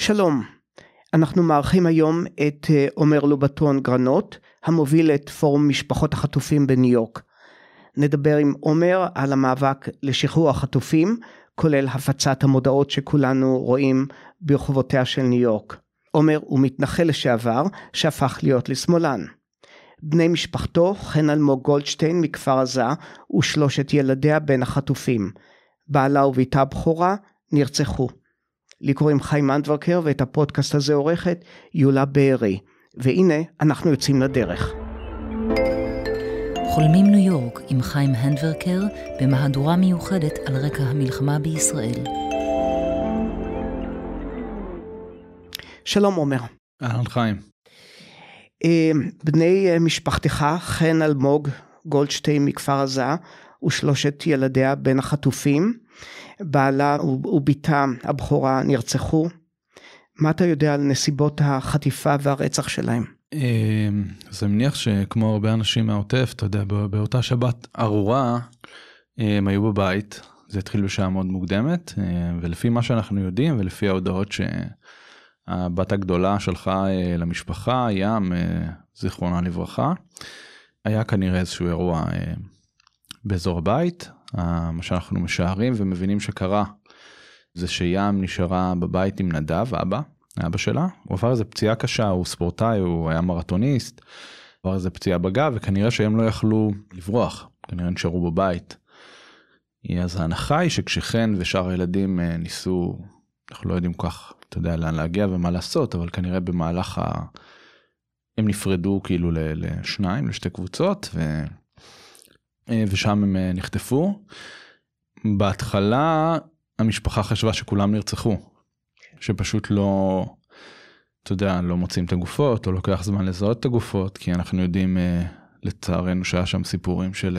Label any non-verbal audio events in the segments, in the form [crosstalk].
שלום, אנחנו מארחים היום את אה, עומר לובטון גרנות, המוביל את פורום משפחות החטופים בניו יורק. נדבר עם עומר על המאבק לשחרור החטופים, כולל הפצת המודעות שכולנו רואים ברחובותיה של ניו יורק. עומר הוא מתנחל לשעבר שהפך להיות לשמאלן. בני משפחתו, חן אלמוג גולדשטיין מכפר עזה ושלושת ילדיה בין החטופים. בעלה ובתה הבכורה נרצחו. לי קוראים חיים אנדברקר ואת הפודקאסט הזה עורכת יולה בארי. והנה אנחנו יוצאים לדרך. חולמים ניו יורק עם חיים הנדברקר במהדורה מיוחדת על רקע המלחמה בישראל. שלום עומר. אהלן חיים. אה, בני אה, משפחתך חן אלמוג גולדשטיין מכפר עזה ושלושת ילדיה בין החטופים, בעלה ובתה הבכורה נרצחו. מה אתה יודע על נסיבות החטיפה והרצח שלהם? אה, אז אני מניח שכמו הרבה אנשים מהעוטף, אתה יודע, באותה שבת ארורה, הם היו בבית, זה התחיל בשעה מאוד מוקדמת, ולפי מה שאנחנו יודעים ולפי ההודעות ש... הבת הגדולה שלחה אה, למשפחה, ים, אה, זיכרונה לברכה. היה כנראה איזשהו אירוע אה, באזור הבית, מה שאנחנו משערים ומבינים שקרה זה שים נשארה בבית עם נדב, אבא, אבא שלה, הוא עבר איזה פציעה קשה, הוא ספורטאי, הוא היה מרתוניסט, עבר איזה פציעה בגב וכנראה שהם לא יכלו לברוח, כנראה נשארו בבית. אז ההנחה היא שכשחן ושאר הילדים ניסו, אנחנו לא יודעים כך אתה יודע לאן להגיע ומה לעשות אבל כנראה במהלך ה... הם נפרדו כאילו לשניים לשתי קבוצות ו... אה, ושם הם אה, נחטפו. בהתחלה המשפחה חשבה שכולם נרצחו שפשוט לא אתה יודע לא מוצאים את הגופות או לוקח זמן לזהות את הגופות כי אנחנו יודעים אה, לצערנו שהיה שם סיפורים של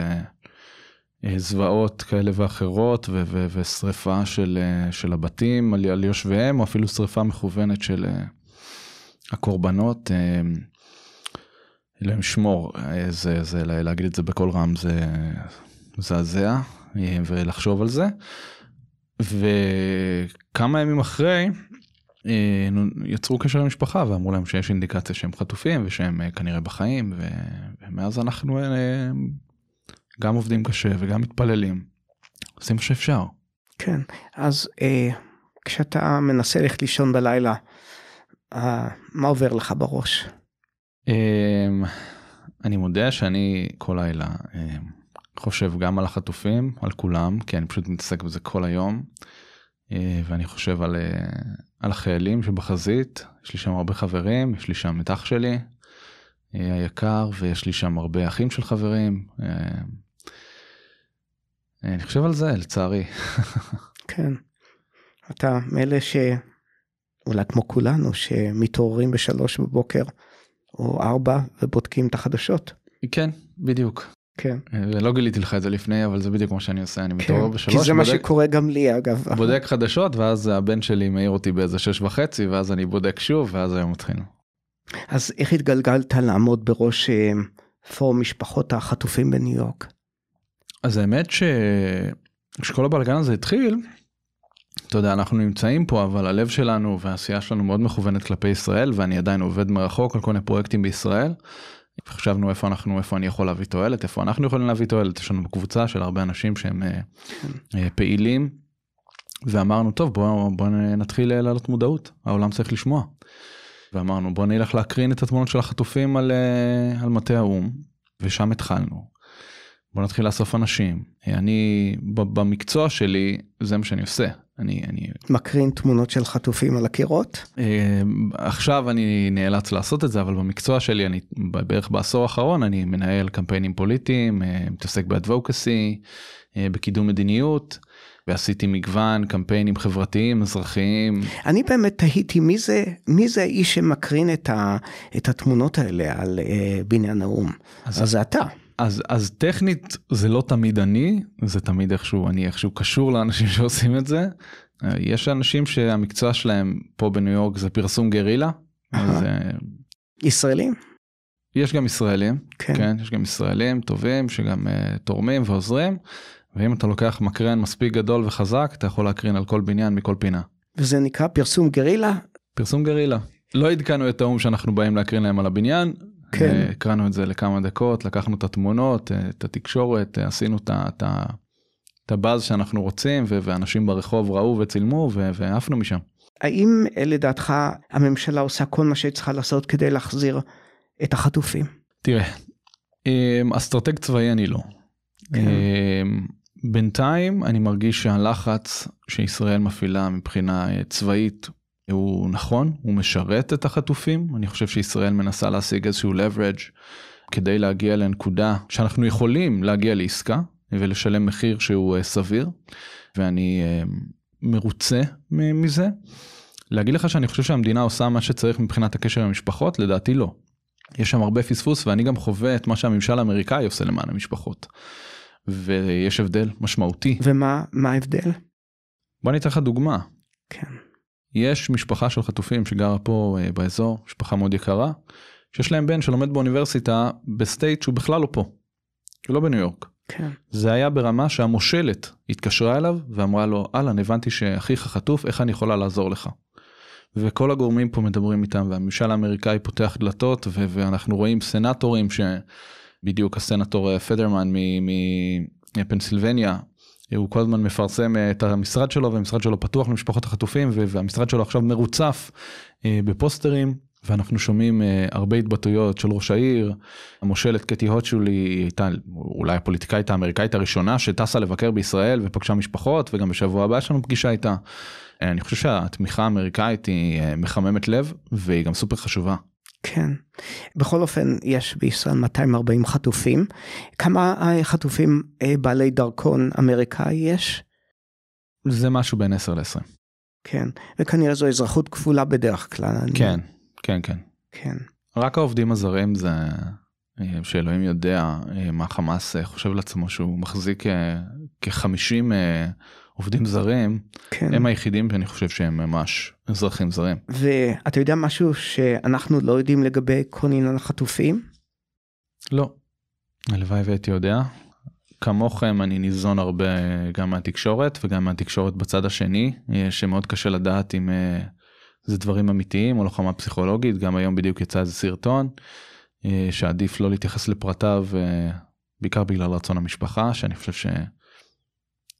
זוועות כאלה ואחרות ו- ו- ושריפה של, של הבתים על, על יושביהם או אפילו שריפה מכוונת של הקורבנות. אלוהים שמור, זה, זה, להגיד את זה בקול רם זה מזעזע ולחשוב על זה. וכמה ימים אחרי יצרו קשר למשפחה ואמרו להם שיש אינדיקציה שהם חטופים ושהם כנראה בחיים ומאז אנחנו גם עובדים קשה וגם מתפללים. עושים מה שאפשר. כן, אז אה, כשאתה מנסה ללכת לישון בלילה, אה, מה עובר לך בראש? אה, אני מודה שאני כל לילה אה, חושב גם על החטופים, על כולם, כי אני פשוט מתעסק בזה כל היום. אה, ואני חושב על, אה, על החיילים שבחזית, יש לי שם הרבה חברים, יש לי שם את אח שלי אה, היקר, ויש לי שם הרבה אחים של חברים. אני חושב על זה לצערי. [laughs] כן. אתה מאלה שאולי כמו כולנו שמתעוררים בשלוש בבוקר או ארבע ובודקים את החדשות. כן בדיוק. כן. לא גיליתי לך את זה לפני אבל זה בדיוק מה שאני עושה אני כן, מתעורר בשלוש. כי זה בודק, מה שקורה גם לי אגב. בודק חדשות ואז הבן שלי מעיר אותי באיזה שש וחצי ואז אני בודק שוב ואז היום מתחיל. אז איך התגלגלת לעמוד בראש אה, פורום משפחות החטופים בניו יורק? אז האמת שכשכל הבלגן הזה התחיל, אתה יודע, אנחנו נמצאים פה, אבל הלב שלנו והעשייה שלנו מאוד מכוונת כלפי ישראל, ואני עדיין עובד מרחוק על כל מיני פרויקטים בישראל. חשבנו איפה אנחנו, איפה אני יכול להביא תועלת, איפה אנחנו יכולים להביא תועלת, יש לנו קבוצה של הרבה אנשים שהם אה, אה, פעילים, ואמרנו, טוב, בוא, בוא נתחיל להעלות מודעות, העולם צריך לשמוע. ואמרנו, בוא נלך להקרין את התמונות של החטופים על, אה, על מטה האו"ם, ושם התחלנו. בוא נתחיל לאסוף אנשים. אני במקצוע שלי זה מה שאני עושה. אני, אני... מקרין תמונות של חטופים על הקירות? אה, עכשיו אני נאלץ לעשות את זה אבל במקצוע שלי אני בערך בעשור האחרון אני מנהל קמפיינים פוליטיים אה, מתעסק באדבוקסי אה, בקידום מדיניות. ועשיתי מגוון קמפיינים חברתיים אזרחיים. אני באמת תהיתי מי זה מי זה האיש שמקרין את, ה, את התמונות האלה על uh, בניין האו"ם. אז, אז זה אתה. אז אז טכנית זה לא תמיד אני זה תמיד איכשהו אני איכשהו קשור לאנשים [laughs] שעושים את זה. יש אנשים שהמקצוע שלהם פה בניו יורק זה פרסום גרילה. אז, ישראלים? יש גם ישראלים, כן. כן, יש גם ישראלים טובים שגם uh, תורמים ועוזרים, ואם אתה לוקח מקרן מספיק גדול וחזק, אתה יכול להקרין על כל בניין מכל פינה. וזה נקרא פרסום גרילה? פרסום גרילה. לא עדכנו את האו"ם שאנחנו באים להקרין להם על הבניין. כן. אה, הקראנו את זה לכמה דקות, לקחנו את התמונות, אה, את התקשורת, אה, עשינו את את את הבאז שאנחנו רוצים, ואנשים ברחוב ראו וצילמו, ועפנו משם. האם לדעתך הממשלה עושה כל מה שהיא צריכה לעשות כדי להחזיר את החטופים? תראה, אמ, אסטרטג צבאי אני לא. כן. אמ, בינתיים אני מרגיש שהלחץ שישראל מפעילה מבחינה צבאית הוא נכון, הוא משרת את החטופים. אני חושב שישראל מנסה להשיג איזשהו leverage כדי להגיע לנקודה שאנחנו יכולים להגיע לעסקה ולשלם מחיר שהוא אה, סביר, ואני אה, מרוצה מזה. להגיד לך שאני חושב שהמדינה עושה מה שצריך מבחינת הקשר עם המשפחות? לדעתי לא. יש שם הרבה פספוס ואני גם חווה את מה שהממשל האמריקאי עושה למען המשפחות. ויש הבדל משמעותי. ומה מה ההבדל? בוא אני אתן לך דוגמה. כן. יש משפחה של חטופים שגרה פה אה, באזור, משפחה מאוד יקרה, שיש להם בן שלומד באוניברסיטה ב state שהוא בכלל לא פה. הוא לא בניו יורק. כן. זה היה ברמה שהמושלת התקשרה אליו ואמרה לו, אהלן, הבנתי שאחיך חטוף, איך אני יכולה לעזור לך? וכל הגורמים פה מדברים איתם, והממשל האמריקאי פותח דלתות, ו- ואנחנו רואים סנטורים שבדיוק הסנטור אה, פטרמן מפנסילבניה, הוא כל הזמן מפרסם אה, את המשרד שלו, והמשרד שלו פתוח למשפחות החטופים, והמשרד שלו עכשיו מרוצף אה, בפוסטרים, ואנחנו שומעים אה, הרבה התבטאויות של ראש העיר, המושלת קטי הוטשולי היא הייתה אולי הפוליטיקאית האמריקאית הראשונה שטסה לבקר בישראל ופגשה משפחות, וגם בשבוע הבא יש לנו פגישה איתה. אני חושב שהתמיכה האמריקאית היא מחממת לב, והיא גם סופר חשובה. כן. בכל אופן, יש בישראל 240 חטופים. כמה אה, חטופים אה, בעלי דרכון אמריקאי יש? זה משהו בין 10 ל-20. כן. וכנראה זו אזרחות כפולה בדרך כלל. אני- כן, כן, כן. כן. רק העובדים הזרים זה אה, שאלוהים יודע מה חמאס חושב לעצמו שהוא מחזיק אה, כ-50 עובדים זרים, כן. הם היחידים שאני חושב שהם ממש אזרחים זרים. ואתה יודע משהו שאנחנו לא יודעים לגבי כל עניין החטופים? לא. הלוואי והייתי יודע. כמוכם אני ניזון הרבה גם מהתקשורת וגם מהתקשורת בצד השני אה, שמאוד קשה לדעת אם אה, זה דברים אמיתיים או לוחמה פסיכולוגית גם היום בדיוק יצא איזה סרטון אה, שעדיף לא להתייחס לפרטיו בעיקר בגלל רצון המשפחה שאני חושב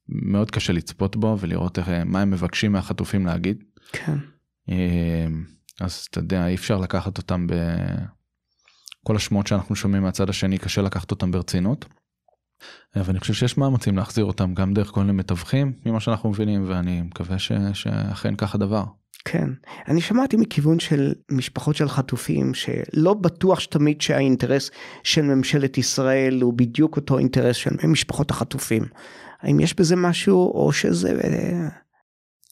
שמאוד קשה לצפות בו ולראות איך, מה הם מבקשים מהחטופים להגיד. כן. אה, אז אתה יודע אי אפשר לקחת אותם ב... כל השמועות שאנחנו שומעים מהצד השני קשה לקחת אותם ברצינות. אבל אני חושב שיש מאמצים להחזיר אותם גם דרך כל מיני מתווכים ממה שאנחנו מבינים ואני מקווה ש... שאכן כך הדבר. כן. אני שמעתי מכיוון של משפחות של חטופים שלא בטוח שתמיד שהאינטרס של ממשלת ישראל הוא בדיוק אותו אינטרס של משפחות החטופים. האם יש בזה משהו או שזה... אה,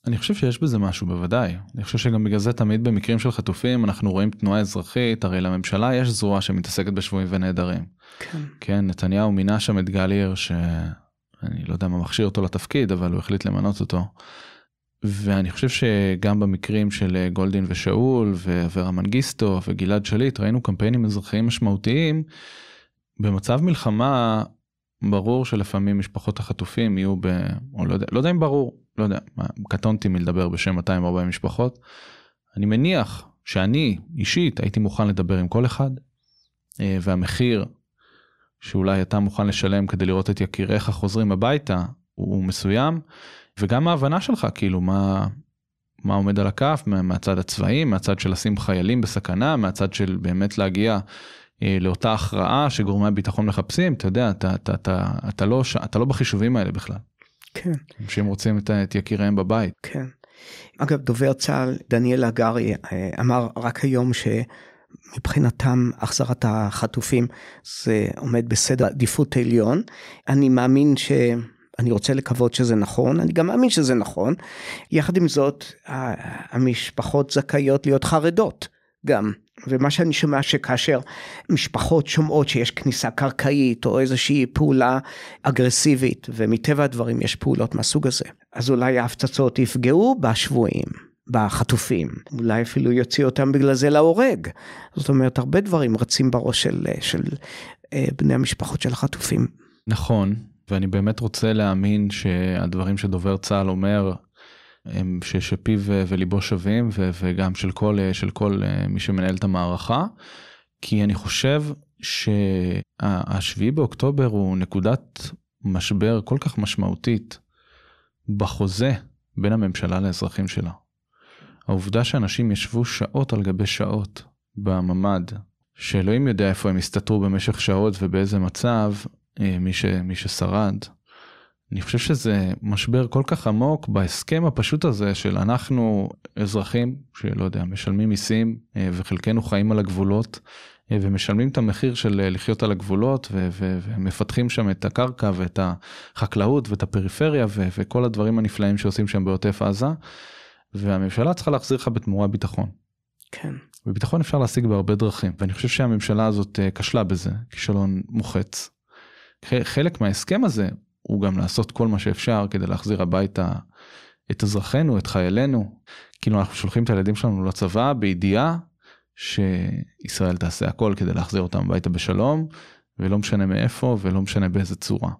אני חושב שיש בזה משהו בוודאי אני חושב שגם בגלל זה תמיד במקרים של חטופים אנחנו רואים תנועה אזרחית הרי לממשלה יש זרוע שמתעסקת בשבויים ונעדרים. כן. כן נתניהו מינה שם את גל הירש שאני לא יודע מה מכשיר אותו לתפקיד אבל הוא החליט למנות אותו. ואני חושב שגם במקרים של גולדין ושאול ואברה מנגיסטו וגלעד שליט ראינו קמפיינים אזרחיים משמעותיים. במצב מלחמה ברור שלפעמים משפחות החטופים יהיו ב... או לא יודע, לא יודע אם ברור, לא יודע, קטונתי מלדבר בשם 240 משפחות. אני מניח שאני אישית הייתי מוכן לדבר עם כל אחד אה, והמחיר שאולי אתה מוכן לשלם כדי לראות את יקיריך חוזרים הביתה הוא מסוים וגם ההבנה שלך כאילו מה מה עומד על הכף מה- מהצד הצבאי מהצד של לשים חיילים בסכנה מהצד של באמת להגיע לאותה הכרעה שגורמי הביטחון מחפשים אתה יודע אתה אתה אתה אתה לא אתה לא בחישובים האלה בכלל כן. אנשים רוצים את, את יקיריהם בבית כן. אגב דובר צה"ל דניאל הגרי אה, אמר רק היום שמבחינתם החזרת החטופים זה עומד בסדר עדיפות עליון. אני מאמין ש... אני רוצה לקוות שזה נכון, אני גם מאמין שזה נכון. יחד עם זאת, המשפחות זכאיות להיות חרדות גם. ומה שאני שומע שכאשר משפחות שומעות שיש כניסה קרקעית או איזושהי פעולה אגרסיבית ומטבע הדברים יש פעולות מהסוג הזה אז אולי ההפצצות יפגעו בשבויים בחטופים. אולי אפילו יוציאו אותם בגלל זה להורג. זאת אומרת הרבה דברים רצים בראש של, של אה, בני המשפחות של החטופים. נכון ואני באמת רוצה להאמין שהדברים שדובר צה"ל אומר הם שפיו וליבו שווים וגם של כל, של כל מי שמנהל את המערכה. כי אני חושב שהשביעי באוקטובר הוא נקודת משבר כל כך משמעותית בחוזה בין הממשלה לאזרחים שלה. העובדה שאנשים ישבו שעות על גבי שעות בממ"ד, שאלוהים יודע איפה הם הסתתרו במשך שעות ובאיזה מצב, אה, מי, ש, מי ששרד, אני חושב שזה משבר כל כך עמוק בהסכם הפשוט הזה של אנחנו אזרחים שלא יודע משלמים מיסים אה, וחלקנו חיים על הגבולות אה, ומשלמים את המחיר של אה, לחיות על הגבולות ו- ו- ומפתחים שם את הקרקע ואת החקלאות ואת הפריפריה ו- וכל הדברים הנפלאים שעושים שם בעוטף עזה. והממשלה צריכה להחזיר לך בתמורה ביטחון. כן. וביטחון אפשר להשיג בהרבה דרכים ואני חושב שהממשלה הזאת כשלה בזה כישלון מוחץ. חלק מההסכם הזה הוא גם לעשות כל מה שאפשר כדי להחזיר הביתה את אזרחינו, את חיילינו. כאילו אנחנו שולחים את הילדים שלנו לצבא בידיעה שישראל תעשה הכל כדי להחזיר אותם הביתה בשלום, ולא משנה מאיפה ולא משנה באיזה צורה.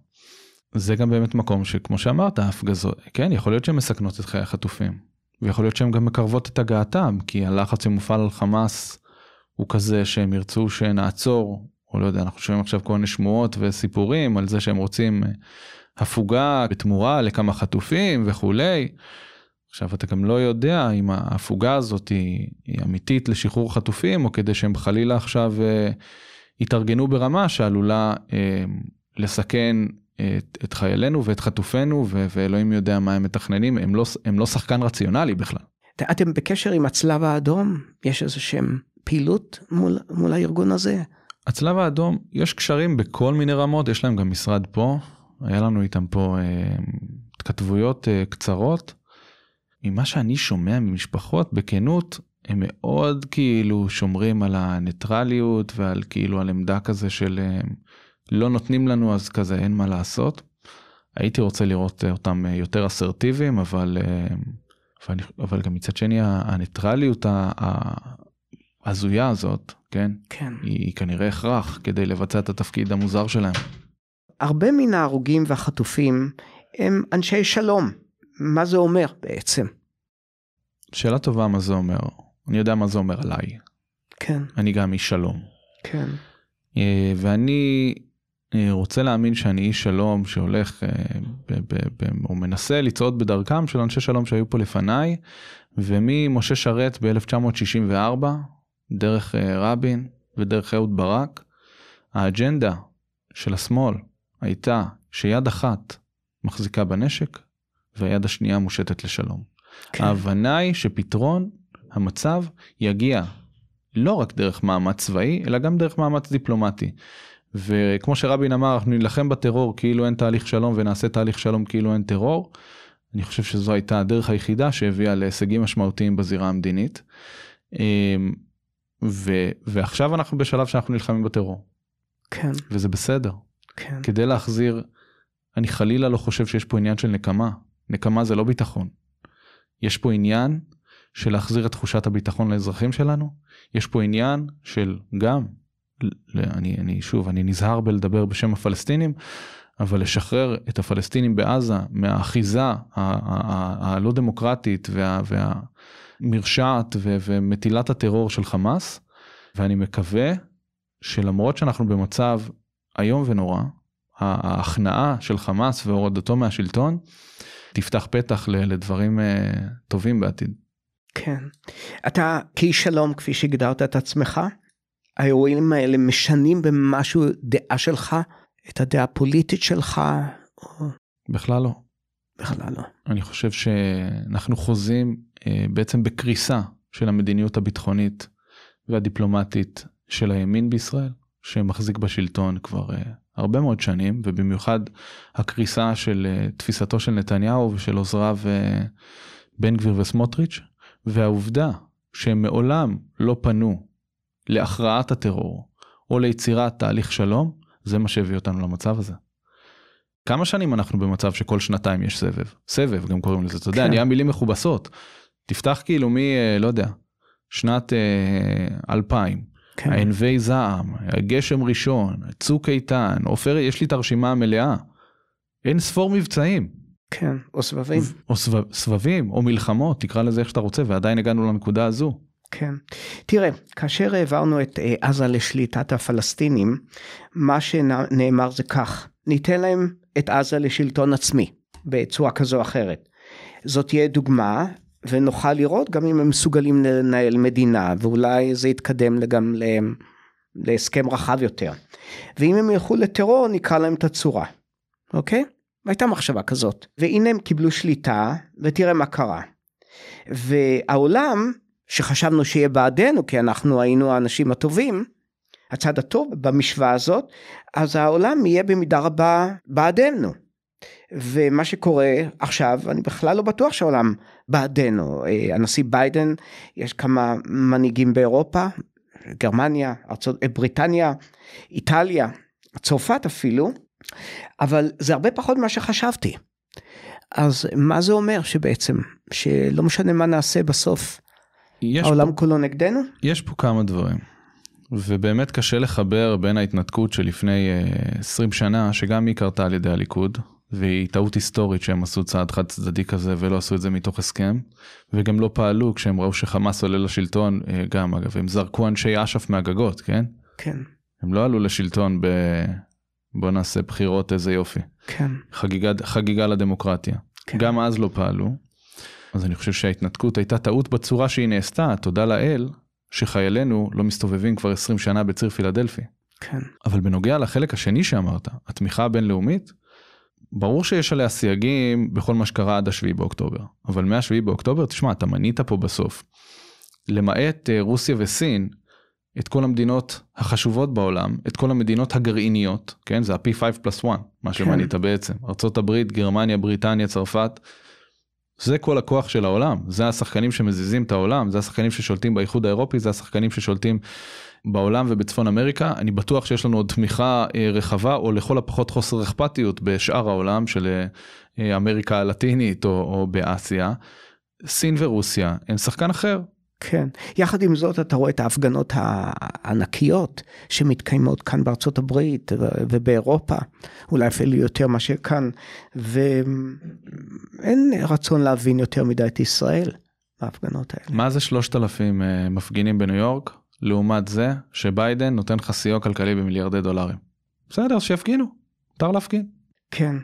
זה גם באמת מקום שכמו שאמרת, ההפגזות, כן, יכול להיות שהן מסכנות את חיי החטופים. ויכול להיות שהן גם מקרבות את הגעתם, כי הלחץ שמופעל על חמאס הוא כזה שהם ירצו שנעצור או לא יודע, אנחנו שומעים עכשיו כל מיני שמועות וסיפורים על זה שהם רוצים אה, הפוגה בתמורה לכמה חטופים וכולי. עכשיו אתה גם לא יודע אם ההפוגה הזאת היא, היא אמיתית לשחרור חטופים או כדי שהם חלילה עכשיו אה, יתארגנו ברמה שעלולה אה, לסכן את, את חיילינו ואת חטופינו ו, ואלוהים יודע מה הם מתכננים הם לא, הם לא שחקן רציונלי בכלל. אתם בקשר עם הצלב האדום יש איזה שהם פעילות מול, מול הארגון הזה? הצלב האדום יש קשרים בכל מיני רמות יש להם גם משרד פה היה לנו איתם פה אה, התכתבויות אה, קצרות. ממה שאני שומע ממשפחות בכנות הם מאוד כאילו שומרים על הניטרליות ועל כאילו על עמדה כזה של אה, לא נותנים לנו אז כזה אין מה לעשות. הייתי רוצה לראות אה, אותם אה, יותר אסרטיביים אבל אה, אבל, אבל גם מצד שני הניטרליות ההזויה הזאת כן? כן. היא כנראה הכרח כדי לבצע את התפקיד המוזר שלהם. הרבה מן ההרוגים והחטופים הם אנשי שלום. מה זה אומר בעצם? שאלה טובה מה זה אומר. אני יודע מה זה אומר עליי. כן. אני גם איש שלום. כן. אה, ואני אה, רוצה להאמין שאני איש שלום שהולך אה, או מנסה לצעוד בדרכם של אנשי שלום שהיו פה לפניי וממשה שרת ב-1964 דרך אה, רבין ודרך אהוד ברק, האג'נדה של השמאל הייתה שיד אחת מחזיקה בנשק והיד השנייה מושטת לשלום. כן. ההבנה היא שפתרון המצב יגיע לא רק דרך מאמץ צבאי אלא גם דרך מאמץ דיפלומטי. וכמו שרבין אמר אנחנו נילחם בטרור כאילו אין תהליך שלום ונעשה תהליך שלום כאילו אין טרור. אני חושב שזו הייתה הדרך היחידה שהביאה להישגים משמעותיים בזירה המדינית. ו, ועכשיו אנחנו בשלב שאנחנו נלחמים בטרור. כן. וזה בסדר. כן. כדי להחזיר, אני חלילה לא חושב שיש פה עניין של נקמה. נקמה זה לא ביטחון. יש פה עניין של להחזיר את תחושת הביטחון לאזרחים שלנו. יש פה עניין של גם, אני, אני שוב, אני נזהר בלדבר בשם הפלסטינים, אבל לשחרר את הפלסטינים בעזה מהאחיזה הלא דמוקרטית וה, וה, מרשעת ו- ומטילת הטרור של חמאס, ואני מקווה שלמרות שאנחנו במצב איום ונורא, ההכנעה של חמאס והורדתו מהשלטון תפתח פתח לדברים אה, טובים בעתיד. כן. אתה כאיש שלום כפי שהגדרת את עצמך, האירועים האלה משנים במשהו דעה שלך, את הדעה הפוליטית שלך? או... בכלל לא. בכלל לא. אני חושב שאנחנו חוזים אה, בעצם בקריסה של המדיניות הביטחונית והדיפלומטית של הימין בישראל, שמחזיק בשלטון כבר אה, הרבה מאוד שנים, ובמיוחד הקריסה של אה, תפיסתו של נתניהו ושל עוזריו בן גביר וסמוטריץ', והעובדה שהם מעולם לא פנו להכרעת הטרור או ליצירת תהליך שלום, זה מה שהביא אותנו למצב הזה. כמה שנים אנחנו במצב שכל שנתיים יש סבב סבב גם קוראים לזה אתה יודע כן. נהיה מילים מכובסות תפתח כאילו מי אה, לא יודע שנת אה, 2000 כן. הענבי זעם גשם ראשון צוק איתן עופר יש לי את הרשימה המלאה אין ספור מבצעים כן, או סבבים. או סבב, סבבים, או מלחמות, תקרא לזה איך שאתה רוצה, ועדיין הגענו לנקודה הזו. כן. תראה, כאשר העברנו את אה, עזה לשליטת הפלסטינים, מה שנאמר זה כך, ניתן להם את עזה לשלטון עצמי, בצורה כזו או אחרת. זאת תהיה דוגמה, ונוכל לראות גם אם הם מסוגלים לנהל מדינה, ואולי זה יתקדם גם להסכם רחב יותר. ואם הם ילכו לטרור, נקרא להם את הצורה, אוקיי? והייתה מחשבה כזאת. והנה הם קיבלו שליטה, ותראה מה קרה. והעולם, שחשבנו שיהיה בעדנו, כי אנחנו היינו האנשים הטובים, הצד הטוב במשוואה הזאת, אז העולם יהיה במידה רבה בעדנו. ומה שקורה עכשיו, אני בכלל לא בטוח שהעולם בעדנו. אה, הנשיא ביידן, יש כמה מנהיגים באירופה, גרמניה, ארצות, בריטניה, איטליה, צרפת אפילו, אבל זה הרבה פחות ממה שחשבתי. אז מה זה אומר שבעצם, שלא משנה מה נעשה בסוף, העולם פה, כולו נגדנו? יש פה כמה דברים. ובאמת קשה לחבר בין ההתנתקות שלפני 20 אה, שנה, שגם היא קרתה על ידי הליכוד, והיא טעות היסטורית שהם עשו צעד חד צדדי כזה ולא עשו את זה מתוך הסכם, וגם לא פעלו כשהם ראו שחמאס עולה לשלטון, אה, גם אגב, הם זרקו אנשי אש"ף מהגגות, כן? כן. הם לא עלו לשלטון ב... בוא נעשה בחירות איזה יופי. כן. חגיגה, חגיגה לדמוקרטיה. כן. גם אז לא פעלו. אז אני חושב שההתנתקות הייתה טעות בצורה שהיא נעשתה, תודה לאל, שחיילינו לא מסתובבים כבר 20 שנה בציר פילדלפי. כן. אבל בנוגע לחלק השני שאמרת, התמיכה הבינלאומית, ברור שיש עליה סייגים בכל מה שקרה עד השביעי באוקטובר. אבל מהשביעי באוקטובר, תשמע, אתה מנית פה בסוף. למעט אה, רוסיה וסין, את כל המדינות החשובות בעולם, את כל המדינות הגרעיניות, כן? זה ה-P5 פלוס 1, מה כן. שמנית בעצם. ארה"ב, גרמניה, בריטניה, צרפת. זה כל הכוח של העולם, זה השחקנים שמזיזים את העולם, זה השחקנים ששולטים באיחוד האירופי, זה השחקנים ששולטים בעולם ובצפון אמריקה. אני בטוח שיש לנו עוד תמיכה אה, רחבה, או לכל הפחות חוסר אכפתיות בשאר העולם של אה, אמריקה הלטינית או, או באסיה. סין ורוסיה הם שחקן אחר, כן, יחד עם זאת אתה רואה את ההפגנות הענקיות שמתקיימות כאן בארצות הברית ובאירופה, אולי אפילו יותר מאשר כאן, ואין רצון להבין יותר מדי את ישראל בהפגנות האלה. מה זה שלושת אלפים אה, מפגינים בניו יורק, לעומת זה שביידן נותן לך סיוע כלכלי במיליארדי דולרים? בסדר, שיפגינו, מותר להפגין. כן,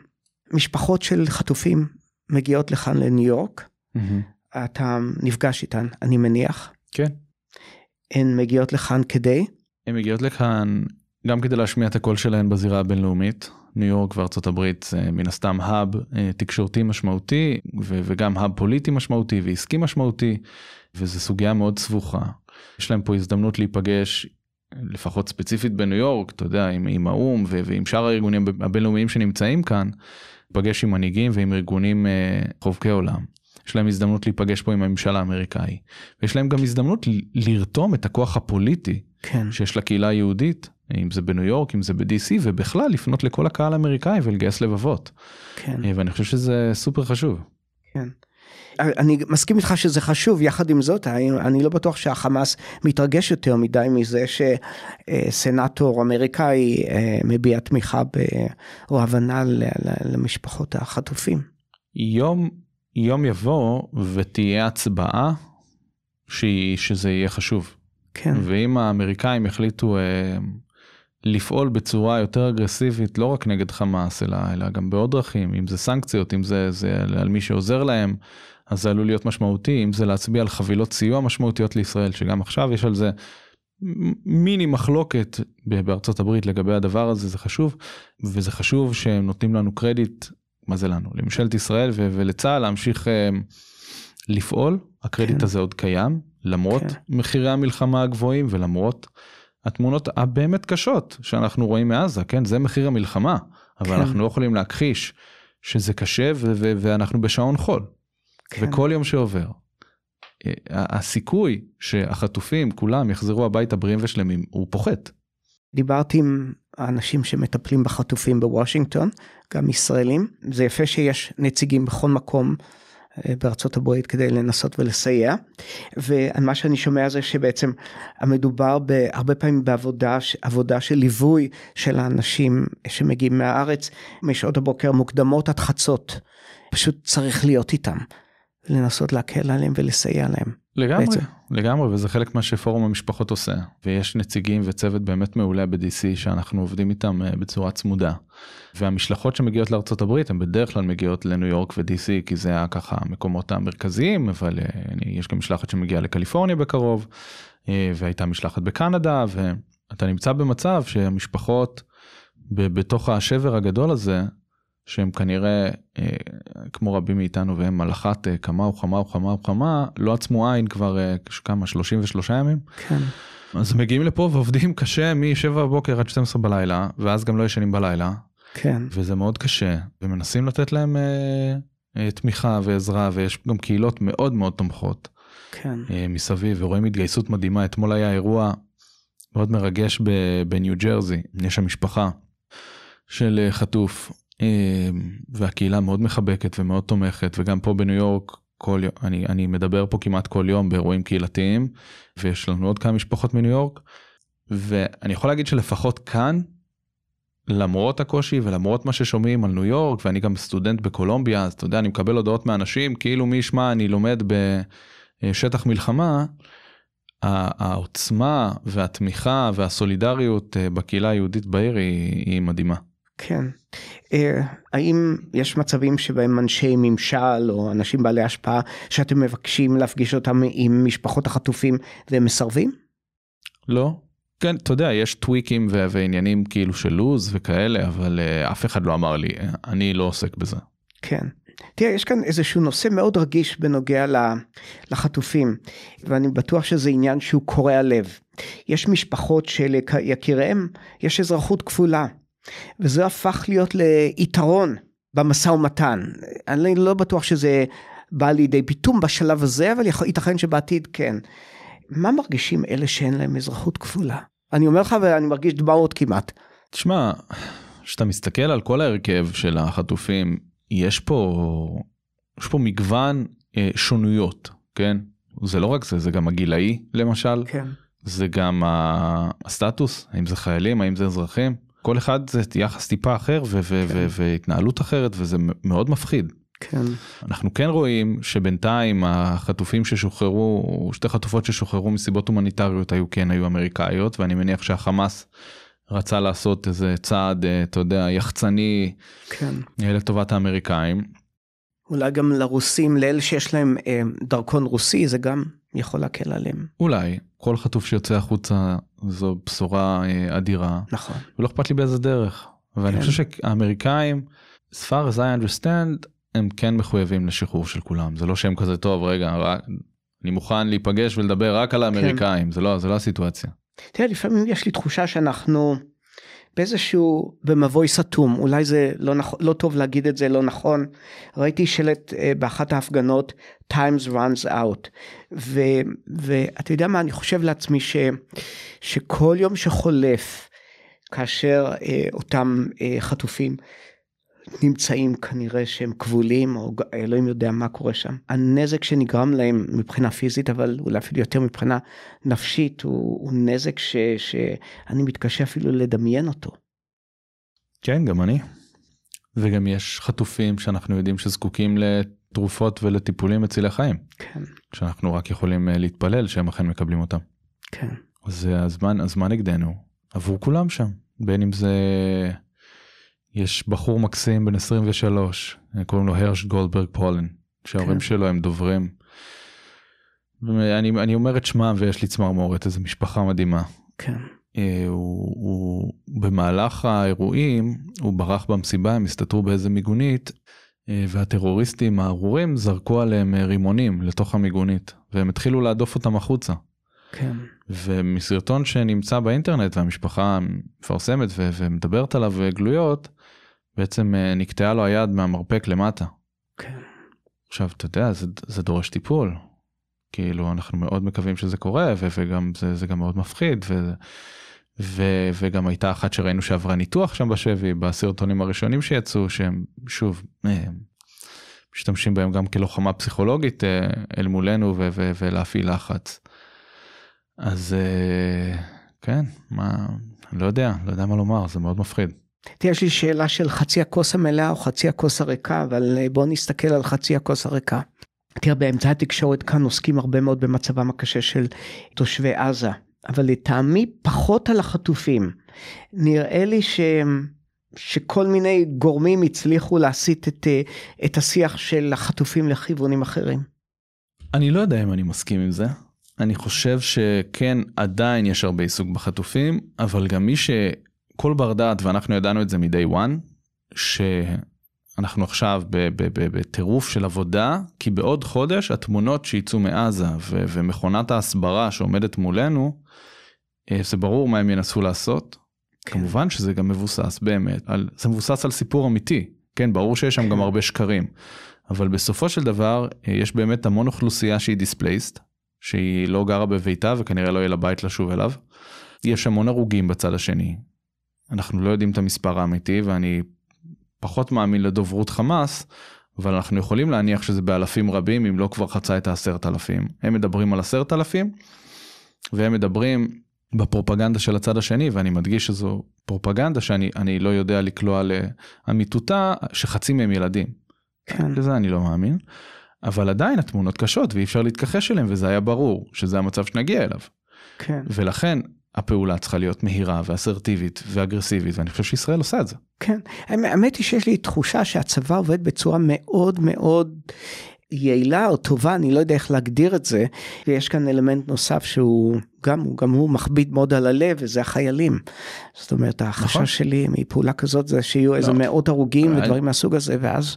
משפחות של חטופים מגיעות לכאן לניו יורק. Mm-hmm. אתה נפגש איתן, אני מניח. כן. הן מגיעות לכאן כדי? הן מגיעות לכאן גם כדי להשמיע את הקול שלהן בזירה הבינלאומית. ניו יורק וארצות הברית זה מן הסתם האב אה, תקשורתי משמעותי ו- וגם האב פוליטי משמעותי ועסקי משמעותי וזו סוגיה מאוד סבוכה. יש להם פה הזדמנות להיפגש לפחות ספציפית בניו יורק אתה יודע עם, עם האו"ם ו- ועם שאר הארגונים הבינלאומיים שנמצאים כאן. להיפגש עם מנהיגים ועם ארגונים אה, חובקי עולם. יש להם הזדמנות להיפגש פה עם הממשל האמריקאי. ויש להם גם הזדמנות לרתום את הכוח הפוליטי כן. שיש לקהילה היהודית, אם זה בניו יורק, אם זה ב-DC, ובכלל לפנות לכל הקהל האמריקאי ולגייס לבבות. כן. אה, ואני חושב שזה סופר חשוב. כן. אני מסכים איתך שזה חשוב, יחד עם זאת, אני לא בטוח שהחמאס מתרגש יותר מדי מזה שסנאטור אמריקאי אה, מביע תמיכה או הבנה למשפחות החטופים. יום יום יבוא ותהיה הצבעה שהיא, שזה יהיה חשוב. כן. ואם האמריקאים יחליטו אה, לפעול בצורה יותר אגרסיבית, לא רק נגד חמאס, אלא, אלא גם בעוד דרכים, אם זה סנקציות, אם זה, זה על מי שעוזר להם, אז זה עלול להיות משמעותי, אם זה להצביע על חבילות סיוע משמעותיות לישראל, שגם עכשיו יש על זה מיני מחלוקת בארצות הברית לגבי הדבר הזה, זה חשוב, וזה חשוב שהם נותנים לנו קרדיט מה זה לנו? לממשלת ישראל ו- ולצה"ל להמשיך uh, לפעול, הקרדיט כן. הזה עוד קיים, למרות כן. מחירי המלחמה הגבוהים ולמרות התמונות הבאמת קשות שאנחנו רואים מעזה, כן? זה מחיר המלחמה, אבל כן. אנחנו לא יכולים להכחיש שזה קשה ו- ו- ואנחנו בשעון חול. כן. וכל יום שעובר, אה, הסיכוי שהחטופים כולם יחזרו הביתה בריאים ושלמים הוא פוחת. דיברתי עם האנשים שמטפלים בחטופים בוושינגטון, גם ישראלים. זה יפה שיש נציגים בכל מקום אה, בארצות הברית כדי לנסות ולסייע. ומה שאני שומע זה שבעצם המדובר בהרבה פעמים בעבודה עבודה של ליווי של האנשים שמגיעים מהארץ משעות הבוקר מוקדמות עד חצות. פשוט צריך להיות איתם. לנסות להקל עליהם ולסייע להם. לגמרי, בעצם. לגמרי, וזה חלק מה שפורום המשפחות עושה. ויש נציגים וצוות באמת מעולה ב-DC שאנחנו עובדים איתם אה, בצורה צמודה. והמשלחות שמגיעות לארצות הברית הן בדרך כלל מגיעות לניו יורק ו-DC כי זה היה ככה המקומות המרכזיים, אבל אה, יש גם משלחת שמגיעה לקליפורניה בקרוב, אה, והייתה משלחת בקנדה, ואתה נמצא במצב שהמשפחות בתוך השבר הגדול הזה, שהם כנראה אה, כמו רבים מאיתנו והם על אחת אה, כמה וכמה וכמה וכמה לא עצמו עין כבר אה, כמה 33 ימים. כן. אז מגיעים לפה ועובדים קשה מ-7 בבוקר עד 12 בלילה ואז גם לא ישנים בלילה. כן. וזה מאוד קשה ומנסים לתת להם אה, אה, תמיכה ועזרה ויש גם קהילות מאוד מאוד תומכות. כן. אה, מסביב ורואים התגייסות מדהימה אתמול היה אירוע מאוד מרגש בניו ג'רזי יש שם משפחה של אה, חטוף והקהילה מאוד מחבקת ומאוד תומכת וגם פה בניו יורק כל אני אני מדבר פה כמעט כל יום באירועים קהילתיים ויש לנו עוד כמה משפחות מניו יורק ואני יכול להגיד שלפחות כאן למרות הקושי ולמרות מה ששומעים על ניו יורק ואני גם סטודנט בקולומביה אז אתה יודע אני מקבל הודעות מאנשים כאילו מי ישמע אני לומד בשטח מלחמה. העוצמה והתמיכה והסולידריות אה, בקהילה היהודית בעיר היא, היא מדהימה. כן. אה, האם יש מצבים שבהם אנשי ממשל או אנשים בעלי השפעה שאתם מבקשים להפגיש אותם עם משפחות החטופים והם מסרבים? לא. כן, אתה יודע, יש טוויקים ו- ועניינים כאילו של לוז וכאלה, אבל uh, אף אחד לא אמר לי, אני לא עוסק בזה. כן. תראה, יש כאן איזשהו נושא מאוד רגיש בנוגע לחטופים, ואני בטוח שזה עניין שהוא קורע לב. יש משפחות שליקיריהם יש אזרחות כפולה. וזה הפך להיות ליתרון במשא ומתן. אני לא בטוח שזה בא לידי פיתום בשלב הזה, אבל ייתכן שבעתיד כן. מה מרגישים אלה שאין להם אזרחות כפולה? אני אומר לך ואני מרגיש דמעות כמעט. תשמע, כשאתה מסתכל על כל ההרכב של החטופים, יש פה, יש פה מגוון אה, שונויות, כן? זה לא רק זה, זה גם הגילאי למשל. כן. זה גם הסטטוס, האם זה חיילים, האם זה אזרחים. כל אחד זה יחס טיפה אחר ו- ו- כן. ו- והתנהלות אחרת וזה מאוד מפחיד. כן. אנחנו כן רואים שבינתיים החטופים ששוחררו, שתי חטופות ששוחררו מסיבות הומניטריות היו כן היו אמריקאיות ואני מניח שהחמאס רצה לעשות איזה צעד אה, אתה יודע יחצני כן. לטובת האמריקאים. אולי גם לרוסים לאלה שיש להם אה, דרכון רוסי זה גם יכול להקל עליהם. אולי כל חטוף שיוצא החוצה זו בשורה אה, אדירה. נכון. ולא אכפת לי באיזה דרך. ואני כן. חושב שהאמריקאים, as far as I understand, הם כן מחויבים לשחרור של כולם. זה לא שהם כזה טוב, רגע, רק, אני מוכן להיפגש ולדבר רק על האמריקאים, כן. זה לא, זה לא הסיטואציה. תראה, לפעמים יש לי תחושה שאנחנו באיזשהו במבוי סתום אולי זה לא נכון לא טוב להגיד את זה לא נכון ראיתי שלט uh, באחת ההפגנות times runs out ואתה יודע מה אני חושב לעצמי ש, שכל יום שחולף כאשר uh, אותם uh, חטופים נמצאים כנראה שהם כבולים או אלוהים יודע מה קורה שם. הנזק שנגרם להם מבחינה פיזית אבל אולי אפילו יותר מבחינה נפשית הוא, הוא נזק ש, שאני מתקשה אפילו לדמיין אותו. כן גם אני. וגם יש חטופים שאנחנו יודעים שזקוקים לתרופות ולטיפולים מצילי חיים. כן. שאנחנו רק יכולים אה, להתפלל שהם אכן מקבלים אותם. כן. אז הזמן הזמן נגדנו עבור כולם שם בין אם זה יש בחור מקסים בן 23 קוראים לו הרש גולדברג פולן שההורים כן. שלו הם דוברים. אני, אני אומר את שמם ויש לי צמרמורת איזה משפחה מדהימה. כן. אה, הוא, הוא במהלך האירועים הוא ברח במסיבה הם הסתתרו באיזה מיגונית אה, והטרוריסטים הארורים זרקו עליהם אה, רימונים לתוך המיגונית והם התחילו להדוף אותם החוצה. כן. ומסרטון שנמצא באינטרנט והמשפחה מפרסמת ומדברת עליו גלויות בעצם אה, נקטעה לו היד מהמרפק למטה. כן. עכשיו אתה יודע זה, זה דורש טיפול. כאילו אנחנו מאוד מקווים שזה קורה ו- וגם זה, זה גם מאוד מפחיד ו- ו- וגם הייתה אחת שראינו שעברה ניתוח שם בשבי בסרטונים הראשונים שיצאו שהם שוב אה, משתמשים בהם גם כלוחמה פסיכולוגית אה, אל מולנו ו- ו- ולהפעיל לחץ. אז כן, מה, לא יודע, לא יודע מה לומר, זה מאוד מפחיד. יש לי שאלה של חצי הכוס המלאה או חצי הכוס הריקה, אבל אה, בוא נסתכל על חצי הכוס הריקה. תראה, באמצעי התקשורת כאן עוסקים הרבה מאוד במצבם הקשה של תושבי עזה, אבל לטעמי פחות על החטופים. נראה לי ש... שכל מיני גורמים הצליחו להסיט את, אה, את השיח של החטופים לכיוונים אחרים. אני לא יודע אם אני מסכים עם זה. אני חושב שכן, עדיין יש הרבה עיסוק בחטופים, אבל גם מי שכל בר דעת, ואנחנו ידענו את זה מ-day one, שאנחנו עכשיו בטירוף של עבודה, כי בעוד חודש התמונות שיצאו מעזה ו- ומכונת ההסברה שעומדת מולנו, אה, זה ברור מה הם ינסו לעשות. כן. כמובן שזה גם מבוסס באמת, על, זה מבוסס על סיפור אמיתי. כן, ברור שיש שם כן. גם הרבה שקרים. אבל בסופו של דבר, אה, יש באמת המון אוכלוסייה שהיא דיספלייסט, שהיא לא גרה בביתה וכנראה לא יהיה לה בית לשוב אליו. יש המון הרוגים בצד השני. אנחנו לא יודעים את המספר האמיתי ואני פחות מאמין לדוברות חמאס, אבל אנחנו יכולים להניח שזה באלפים רבים אם לא כבר חצה את העשרת אלפים. הם מדברים על עשרת אלפים והם מדברים בפרופגנדה של הצד השני ואני מדגיש שזו פרופגנדה שאני לא יודע לקלוע לאמיתותה שחצי מהם ילדים. כן. לזה אני לא מאמין. אבל עדיין התמונות קשות ואי אפשר להתכחש אליהן וזה היה ברור שזה המצב שנגיע אליו. כן. ולכן הפעולה צריכה להיות מהירה ואסרטיבית ואגרסיבית ואני חושב שישראל עושה את זה. כן, האמת היא שיש לי תחושה שהצבא עובד בצורה מאוד מאוד יעילה או טובה, אני לא יודע איך להגדיר את זה, ויש כאן אלמנט נוסף שהוא גם, גם הוא מכביד מאוד על הלב וזה החיילים. זאת אומרת החשש נכון. שלי מפעולה כזאת זה שיהיו לא. איזה מאות הרוגים אה, ודברים מהסוג הזה ואז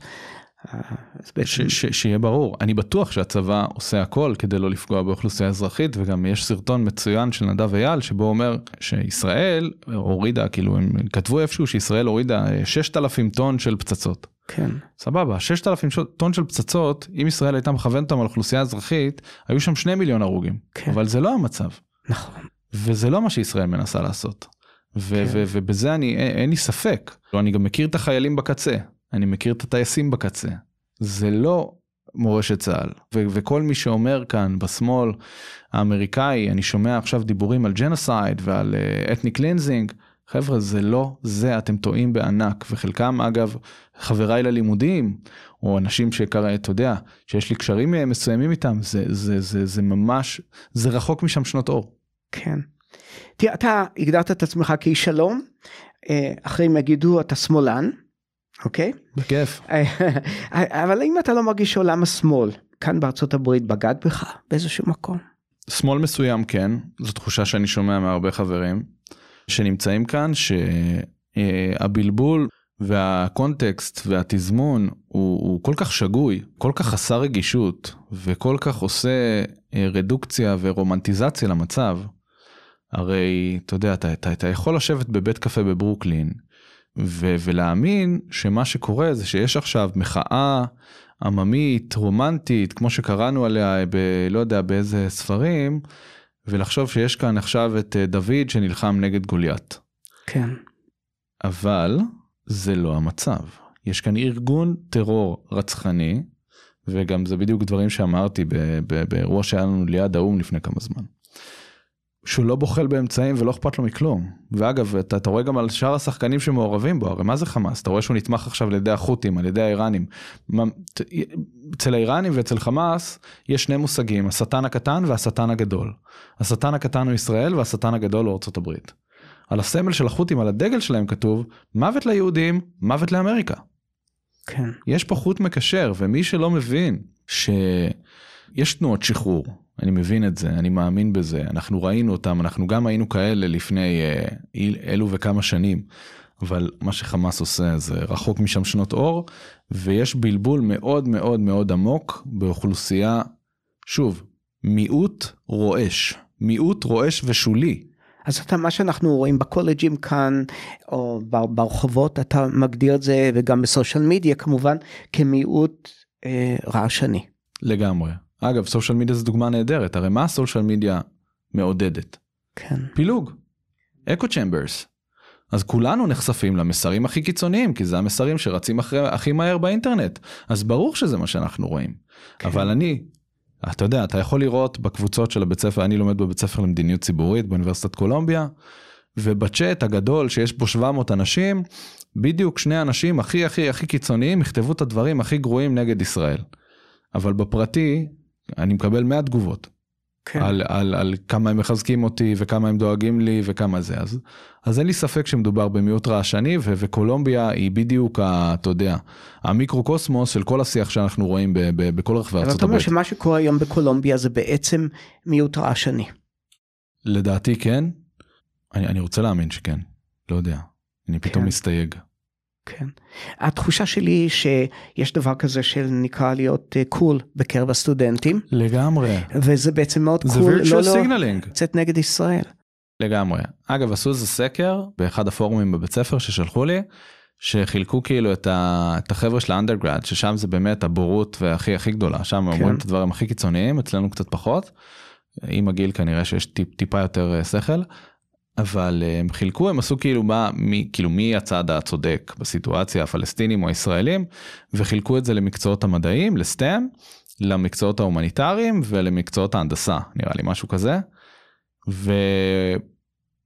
ש, ש, שיהיה ברור, אני בטוח שהצבא עושה הכל כדי לא לפגוע באוכלוסייה אזרחית וגם יש סרטון מצוין של נדב אייל שבו אומר שישראל הורידה, כאילו הם כתבו איפשהו שישראל הורידה 6,000 טון של פצצות. כן. סבבה, 6,000 טון של פצצות, אם ישראל הייתה מכוונת אותם על אוכלוסייה אזרחית, היו שם 2 מיליון הרוגים. כן. אבל זה לא המצב. נכון. וזה לא מה שישראל מנסה לעשות. ו- כן. ו- ובזה אני, אין לי ספק. לא, אני גם מכיר את החיילים בקצה. אני מכיר את הטייסים בקצה. זה לא מורשת צה"ל. ו- וכל מי שאומר כאן בשמאל האמריקאי, אני שומע עכשיו דיבורים על genocide ועל ethnic uh, cleansing, חבר'ה זה לא זה, אתם טועים בענק. וחלקם אגב חבריי ללימודים, או אנשים שקרא, אתה יודע, שיש לי קשרים מסוימים איתם, זה, זה, זה, זה ממש, זה רחוק משם שנות אור. כן. תראה, אתה הגדרת את עצמך כאיש שלום, אה, אחרים יגידו אתה שמאלן. אוקיי? בכיף. [laughs] אבל אם אתה לא מרגיש שעולם השמאל כאן בארצות הברית בגד בך באיזשהו מקום? שמאל מסוים כן, זו תחושה שאני שומע מהרבה חברים שנמצאים כאן שהבלבול והקונטקסט והתזמון הוא, הוא כל כך שגוי, כל כך חסר רגישות וכל כך עושה אה, רדוקציה ורומנטיזציה למצב. הרי אתה יודע, אתה, אתה, אתה יכול לשבת בבית קפה בברוקלין ו- ולהאמין שמה שקורה זה שיש עכשיו מחאה עממית, רומנטית, כמו שקראנו עליה ב... לא יודע באיזה ספרים, ולחשוב שיש כאן עכשיו את אה, דוד שנלחם נגד גוליית. כן. אבל זה לא המצב. יש כאן ארגון טרור רצחני, וגם זה בדיוק דברים שאמרתי באירוע שהיה לנו ליד האו"ם לפני כמה זמן. שהוא לא בוחל באמצעים ולא אכפת לו מכלום. ואגב, אתה, אתה רואה גם על שאר השחקנים שמעורבים בו, הרי מה זה חמאס? אתה רואה שהוא נתמך עכשיו על ידי החות'ים, על ידי האיראנים. אצל האיראנים ואצל חמאס יש שני מושגים, השטן הקטן והשטן הגדול. השטן הקטן הוא ישראל והשטן הגדול הוא ארצות הברית. על הסמל של החות'ים, על הדגל שלהם כתוב, מוות ליהודים, מוות לאמריקה. כן. יש פה חוט מקשר, ומי שלא מבין שיש תנועות שחרור, אני מבין את זה, אני מאמין בזה, אנחנו ראינו אותם, אנחנו גם היינו כאלה לפני אה, אלו וכמה שנים, אבל מה שחמאס עושה זה רחוק משם שנות אור, ויש בלבול מאוד מאוד מאוד עמוק באוכלוסייה, שוב, מיעוט רועש, מיעוט רועש ושולי. אז אתה מה שאנחנו רואים בקולג'ים כאן או ברחובות אתה מגדיר את זה וגם בסושיאל מדיה כמובן כמיעוט אה, רעשני. לגמרי אגב, סושיאל מדיה זו דוגמה נהדרת, הרי מה הסושיאל מדיה מעודדת? כן. פילוג. אקו צ'מברס. אז כולנו נחשפים למסרים הכי קיצוניים, כי זה המסרים שרצים אחרי, הכי מהר באינטרנט. אז ברור שזה מה שאנחנו רואים. כן. אבל אני, אתה יודע, אתה יכול לראות בקבוצות של הבית ספר, אני לומד בבית ספר למדיניות ציבורית באוניברסיטת קולומביה, ובצ'אט הגדול שיש בו 700 אנשים, בדיוק שני אנשים הכי הכי הכי קיצוניים יכתבו את הדברים הכי גרועים נגד ישראל. אבל בפרטי, אני מקבל 100 תגובות. כן. על, על, על כמה הם מחזקים אותי וכמה הם דואגים לי וכמה זה אז אז אין לי ספק שמדובר במיעוט רעשני ו- וקולומביה היא בדיוק ה, אתה יודע המיקרו קוסמוס של כל השיח שאנחנו רואים ב- ב- בכל רחבי ארצות הברית. אתה אומר שמה שקורה היום בקולומביה זה בעצם מיעוט רעשני. לדעתי כן. אני, אני רוצה להאמין שכן לא יודע אני פתאום כן. מסתייג. כן. התחושה שלי היא שיש דבר כזה של נקרא להיות cool uh, cool בקרב הסטודנטים. לגמרי. וזה בעצם מאוד cool. זה virtual לא, לא לצאת נגד ישראל. לגמרי. אגב עשו איזה סקר באחד הפורומים בבית ספר ששלחו לי. שחילקו כאילו את, ה, את החבר'ה של האנדרגרד ששם זה באמת הבורות והכי הכי גדולה שם כן. אומרים את הדברים הכי קיצוניים אצלנו קצת פחות. עם הגיל כנראה שיש טיפ, טיפה יותר אה, שכל אבל אה, הם חילקו הם עשו כאילו מה מי כאילו מי הצד הצודק בסיטואציה הפלסטינים או הישראלים וחילקו את זה למקצועות המדעים לסטם למקצועות ההומניטריים ולמקצועות ההנדסה נראה לי משהו כזה.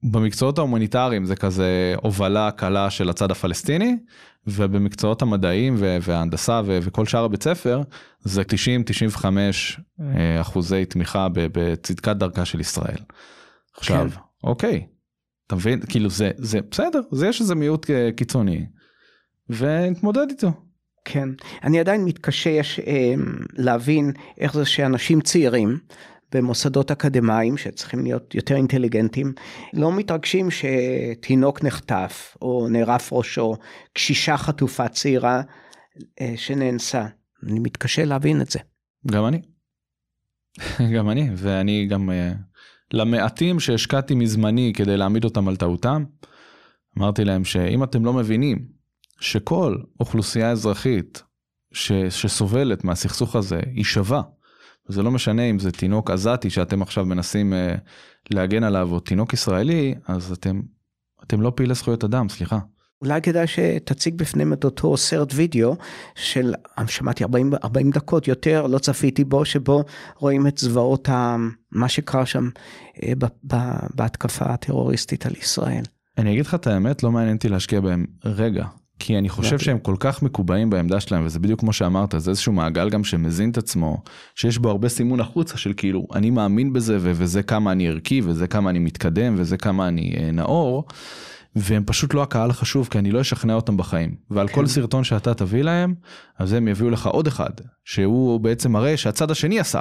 ובמקצועות ההומניטריים זה כזה הובלה קלה של הצד הפלסטיני ובמקצועות המדעים וההנדסה וכל שאר הבית ספר זה 90-95 אה, אחוזי תמיכה בצדקת דרכה של ישראל. עכשיו כן. אוקיי אתה מבין? כאילו זה, זה בסדר, זה יש איזה מיעוט אה, קיצוני, ונתמודד איתו. כן, אני עדיין מתקשה יש, אה, להבין איך זה שאנשים צעירים במוסדות אקדמיים שצריכים להיות יותר אינטליגנטים, לא מתרגשים שתינוק נחטף או נערף ראשו, קשישה חטופה צעירה אה, שנאנסה. אני מתקשה להבין את זה. גם אני. [laughs] גם אני, ואני גם... אה... למעטים שהשקעתי מזמני כדי להעמיד אותם על טעותם, אמרתי להם שאם אתם לא מבינים שכל אוכלוסייה אזרחית ש, שסובלת מהסכסוך הזה היא שווה, וזה לא משנה אם זה תינוק עזתי שאתם עכשיו מנסים uh, להגן עליו או תינוק ישראלי, אז אתם, אתם לא פעילי זכויות אדם, סליחה. אולי כדאי שתציג בפניהם את אותו סרט וידאו של שמעתי 40, 40 דקות יותר לא צפיתי בו שבו רואים את זוועות ה, מה שקרה שם אה, ב, ב, בהתקפה הטרוריסטית על ישראל. אני אגיד לך את האמת לא מעניין אותי להשקיע בהם רגע כי אני חושב שהם כל כך מקובעים בעמדה שלהם וזה בדיוק כמו שאמרת זה איזשהו מעגל גם שמזין את עצמו שיש בו הרבה סימון החוצה של כאילו אני מאמין בזה וזה כמה אני ערכי וזה כמה אני מתקדם וזה כמה אני אה, נאור. והם פשוט לא הקהל החשוב כי אני לא אשכנע אותם בחיים ועל כן. כל סרטון שאתה תביא להם אז הם יביאו לך עוד אחד שהוא בעצם מראה שהצד השני עשה.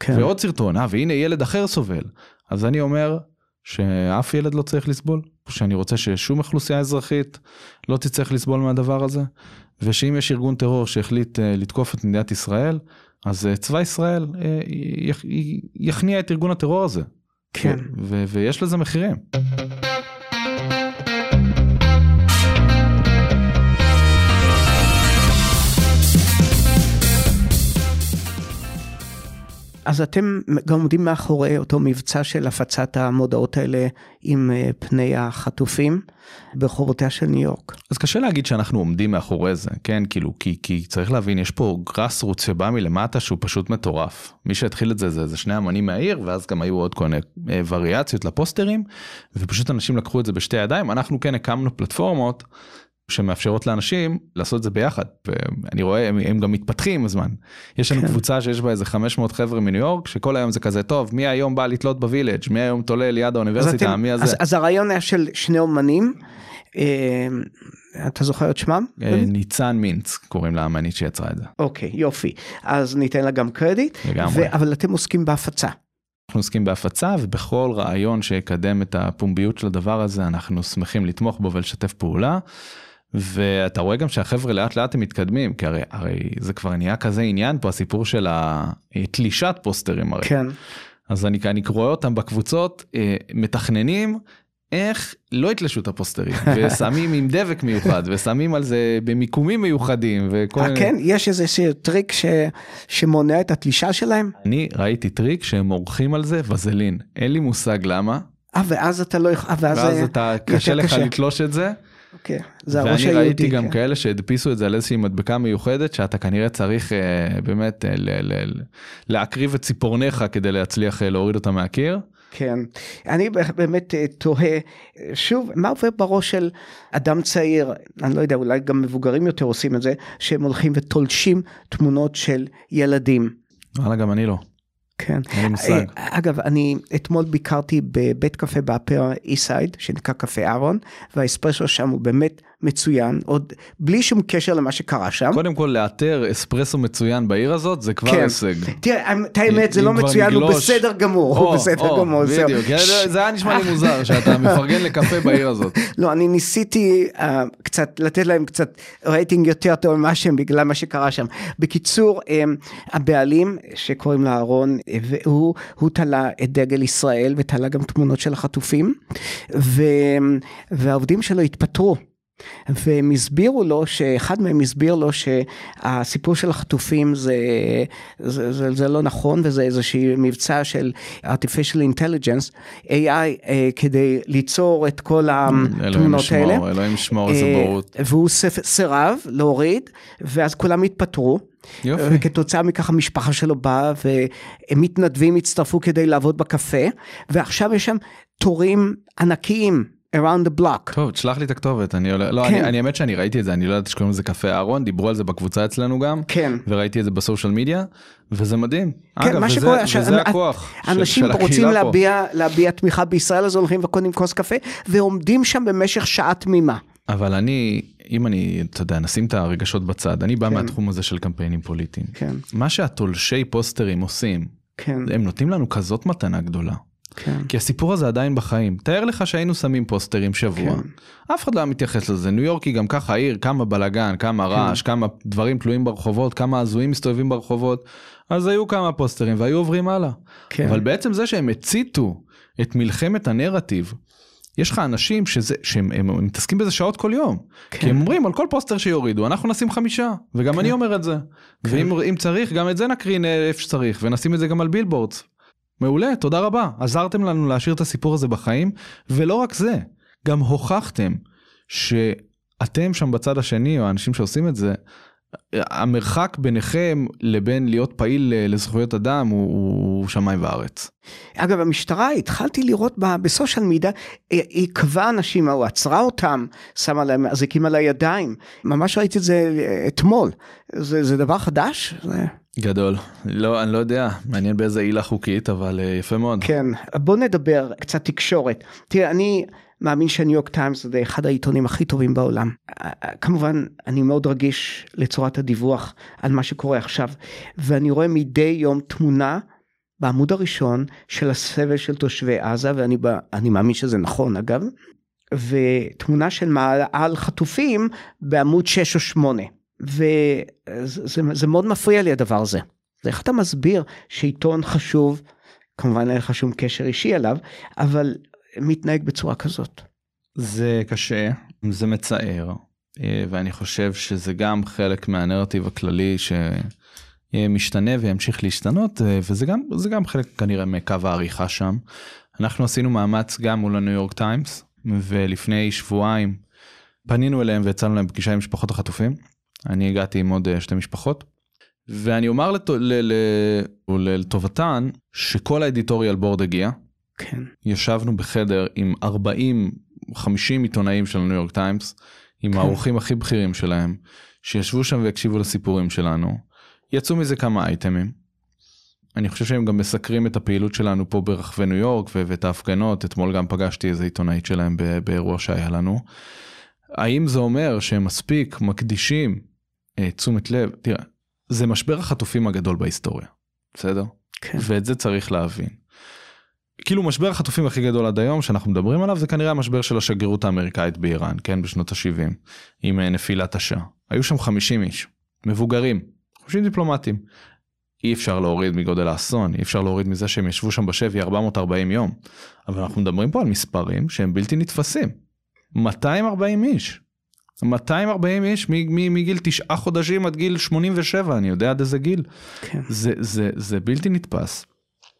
כן. ועוד סרטון אה והנה ילד אחר סובל אז אני אומר שאף ילד לא צריך לסבול שאני רוצה ששום אוכלוסייה אזרחית לא תצטרך לסבול מהדבר הזה ושאם יש ארגון טרור שהחליט uh, לתקוף את מדינת ישראל אז uh, צבא ישראל uh, יכניע את ארגון הטרור הזה. כן. ויש לזה מחירים. אז אתם גם עומדים מאחורי אותו מבצע של הפצת המודעות האלה עם אה, פני החטופים ברחובותיה של ניו יורק. אז קשה להגיד שאנחנו עומדים מאחורי זה, כן? כאילו, כי, כי צריך להבין, יש פה גראס רוץ שבא מלמטה שהוא פשוט מטורף. מי שהתחיל את זה זה, זה שני אמנים מהעיר, ואז גם היו עוד כל מיני אה, וריאציות לפוסטרים, ופשוט אנשים לקחו את זה בשתי ידיים. אנחנו כן הקמנו פלטפורמות. שמאפשרות לאנשים לעשות את זה ביחד ואני רואה הם, הם גם מתפתחים עם הזמן. יש לנו כן. קבוצה שיש בה איזה 500 חבר'ה מניו יורק שכל היום זה כזה טוב מי היום בא לתלות בווילג' מי היום תולה ליד האוניברסיטה אתם, מי הזה. אז, אז הרעיון היה של שני אומנים. אה, אתה זוכר את שמם? אה, ניצן מינץ קוראים לה האמנית שיצרה את זה. אוקיי יופי אז ניתן לה גם קרדיט. לגמרי. ו- אבל אתם עוסקים בהפצה. אנחנו עוסקים בהפצה ובכל רעיון שיקדם את הפומביות של הדבר הזה אנחנו שמחים לתמוך בו ולשתף פעולה. ואתה רואה גם שהחבר'ה לאט לאט הם מתקדמים כי הרי, הרי זה כבר נהיה כזה עניין פה הסיפור של התלישת פוסטרים הרי. כן. אז אני, אני רואה אותם בקבוצות אה, מתכננים איך לא יתלשו את הפוסטרים [laughs] ושמים עם דבק מיוחד ושמים על זה במיקומים מיוחדים וכל מיני. כן יש איזה טריק ש... שמונע את התלישה שלהם? אני ראיתי טריק שהם מורחים על זה וזלין אין לי מושג למה אה, ואז אתה לא יכול... אה, ואז, ואז אתה, קשה לך לתלוש את זה. אוקיי, זה הראש ואני היהודי. ראיתי גם כן. כאלה שהדפיסו את זה על איזושהי מדבקה מיוחדת שאתה כנראה צריך אה, באמת אה, ל- ל- ל- להקריב את ציפורניך כדי להצליח אה, להוריד אותה מהקיר. כן. אני באמת תוהה, שוב, מה עובר בראש של אדם צעיר, אני לא יודע, אולי גם מבוגרים יותר עושים את זה, שהם הולכים ותולשים תמונות של ילדים. וואלה גם אני לא. כן. אין לי מושג. אה, אגב, אני אתמול ביקרתי בבית קפה ב Upper East Side, שנקרא קפה אהרון, והאספרסו שם הוא באמת מצוין, עוד בלי שום קשר למה שקרה שם. קודם כל לאתר אספרסו מצוין בעיר הזאת זה כבר כן. הישג. תראה, את האמת, זה לא מצוין, הוא נגלוש- בסדר גמור, הוא או, בסדר או, גמור. בדיוק, זה- זה היה נשמע לי מוזר שאתה [laughs] מפרגן לקפה בעיר הזאת. לא, אני ניסיתי uh, קצת לתת להם קצת רייטינג יותר טוב ממה שהם בגלל מה שקרה שם. בקיצור, um, הבעלים שקוראים לו אהרון, אה, והוא הוא תלה את דגל ישראל ותלה גם תמונות של החטופים, ו, והעובדים שלו התפטרו. והם הסבירו לו שאחד מהם הסביר לו שהסיפור של החטופים זה, זה, זה, זה לא נכון וזה איזשהי מבצע של artificial intelligence AI אה, כדי ליצור את כל התמונות האלה. אלוהים ישמור איזה אה, בורות. והוא סירב להוריד ואז כולם התפטרו. יופי. וכתוצאה מכך המשפחה שלו באה ומתנדבים הצטרפו כדי לעבוד בקפה ועכשיו יש שם תורים ענקיים around the block. טוב, תשלח לי את הכתובת, אני עולה, לא, כן. אני, אני האמת שאני ראיתי את זה, אני לא ידעתי שקוראים לזה קפה אהרון, דיברו על זה בקבוצה אצלנו גם, כן. וראיתי את זה בסושיאל מדיה, וזה מדהים. כן, אגב, מה וזה, שקורה, וזה אנ- הכוח של, אנשים של רוצים הקהילה פה. להביע, להביע תמיכה בישראל אז הולכים וקונים כוס קפה ועומדים שם במשך שעה תמימה. אבל אני, אם אני, אתה יודע, נשים את הרגשות בצד, אני בא כן. מהתחום הזה של קמפיינים פוליטיים. כן, מה שהתולשי פוסטרים עושים, כן, הם נותנים לנו כזאת מתנה גדולה. כן. כי הסיפור הזה עדיין בחיים. תאר לך שהיינו שמים פוסטרים שבוע, כן. אף אחד לא היה מתייחס לזה. ניו יורק היא גם ככה עיר, כמה בלאגן, כמה רעש, כמה דברים תלויים ברחובות, כמה הזויים מסתובבים ברחובות. אז היו כמה פוסטרים והיו עוברים הלאה. כן. אבל בעצם זה שהם הציתו את מלחמת הנרטיב, יש לך אנשים שזה, שהם הם, הם מתעסקים בזה שעות כל יום. כן. כי הם אומרים על כל פוסטר שיורידו אנחנו נשים חמישה וגם אני אומר את זה. כן. ואם אם צריך גם את זה נקרין אה, איפה שצריך ונשים את זה גם על billboards. מעולה תודה רבה עזרתם לנו להשאיר את הסיפור הזה בחיים ולא רק זה גם הוכחתם שאתם שם בצד השני או האנשים שעושים את זה. המרחק ביניכם לבין להיות פעיל אה, לזכויות אדם הוא, הוא שמיים וארץ. אגב המשטרה התחלתי לראות ב- בסושיאל מידיה היא היא עיכבה אנשים או עצרה אותם שמה להם אזיקים על הידיים ממש ראיתי את זה אה, אתמול זה, זה דבר חדש זה... גדול. לא אני לא יודע מעניין באיזה עילה חוקית אבל אה, יפה מאוד. כן בוא נדבר קצת תקשורת. תראה אני מאמין שהניו יורק טיימס זה אחד העיתונים הכי טובים בעולם. כמובן אני מאוד רגיש לצורת הדיווח על מה שקורה עכשיו ואני רואה מדי יום תמונה בעמוד הראשון של הסבל של תושבי עזה ואני ב- אני מאמין שזה נכון אגב ותמונה של מעל חטופים בעמוד 6 או 8 וזה זה, זה מאוד מפריע לי הדבר הזה. ואיך אתה מסביר שעיתון חשוב כמובן אין לך שום קשר אישי אליו אבל מתנהג בצורה כזאת. זה קשה זה מצער אה, ואני חושב שזה גם חלק מהנרטיב הכללי שמשתנה וימשיך להשתנות אה, וזה גם גם חלק כנראה מקו העריכה שם. אנחנו עשינו מאמץ גם מול הניו יורק טיימס ולפני שבועיים פנינו אליהם והצענו להם פגישה עם משפחות החטופים. אני הגעתי עם עוד אה, שתי משפחות. ואני אומר לת... ל... ל... לטובתן שכל האדיטוריאל בורד הגיע כן. ישבנו בחדר עם 40-50 עיתונאים של הניו יורק טיימס, עם כן. האורחים הכי בכירים שלהם, שישבו שם והקשיבו לסיפורים שלנו. יצאו מזה כמה אייטמים. אני חושב שהם גם מסקרים את הפעילות שלנו פה ברחבי ניו יורק ואת ההפגנות, אתמול גם פגשתי איזה עיתונאית שלהם ב- באירוע שהיה לנו. האם זה אומר שהם מספיק מקדישים תשומת לב? תראה, זה משבר החטופים הגדול בהיסטוריה, בסדר? כן. ואת זה צריך להבין. כאילו משבר החטופים הכי גדול עד היום שאנחנו מדברים עליו זה כנראה המשבר של השגרירות האמריקאית באיראן, כן, בשנות ה-70, עם אה, נפילת השאה. היו שם 50 איש, מבוגרים, 50 דיפלומטים. אי אפשר להוריד מגודל האסון, אי אפשר להוריד מזה שהם ישבו שם בשבי 440 יום. אבל אנחנו מדברים פה על מספרים שהם בלתי נתפסים. 240 איש. 240 איש מגיל תשעה חודשים עד גיל 87, אני יודע עד איזה גיל. כן. זה, זה, זה בלתי נתפס,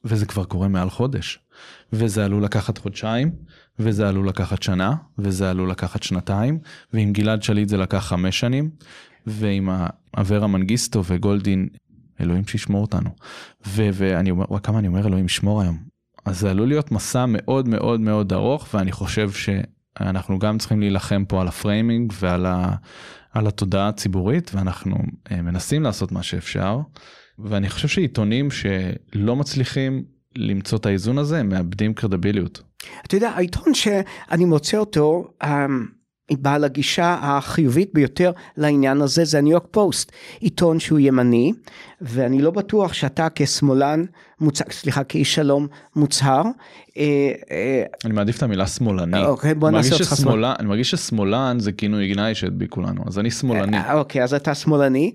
וזה כבר קורה מעל חודש. וזה עלול לקחת חודשיים, וזה עלול לקחת שנה, וזה עלול לקחת שנתיים, ועם גלעד שליט זה לקח חמש שנים, ועם אברה מנגיסטו וגולדין, אלוהים שישמור אותנו. ו- ואני אומר, כמה אני אומר אלוהים ישמור היום. אז זה עלול להיות מסע מאוד מאוד מאוד ארוך, ואני חושב שאנחנו גם צריכים להילחם פה על ה framing ועל ה... על התודעה הציבורית, ואנחנו אה, מנסים לעשות מה שאפשר. ואני חושב שעיתונים שלא מצליחים למצוא את האיזון הזה, הם מאבדים קרדיביליות. אתה יודע, העיתון שאני מוצא אותו, אמ, בעל הגישה החיובית ביותר לעניין הזה זה הניו יורק פוסט, עיתון שהוא ימני, ואני לא בטוח שאתה כשמאלן, מוצ... סליחה, כאיש שלום מוצהר. אה, אה, אני מעדיף את המילה שמאלני. אוקיי, בוא נעשה אותך שמאלן. אני מרגיש ששמאלן זה כינוי גנאי שהדביקו לנו, אז אני שמאלני. אה, אוקיי, אז אתה שמאלני.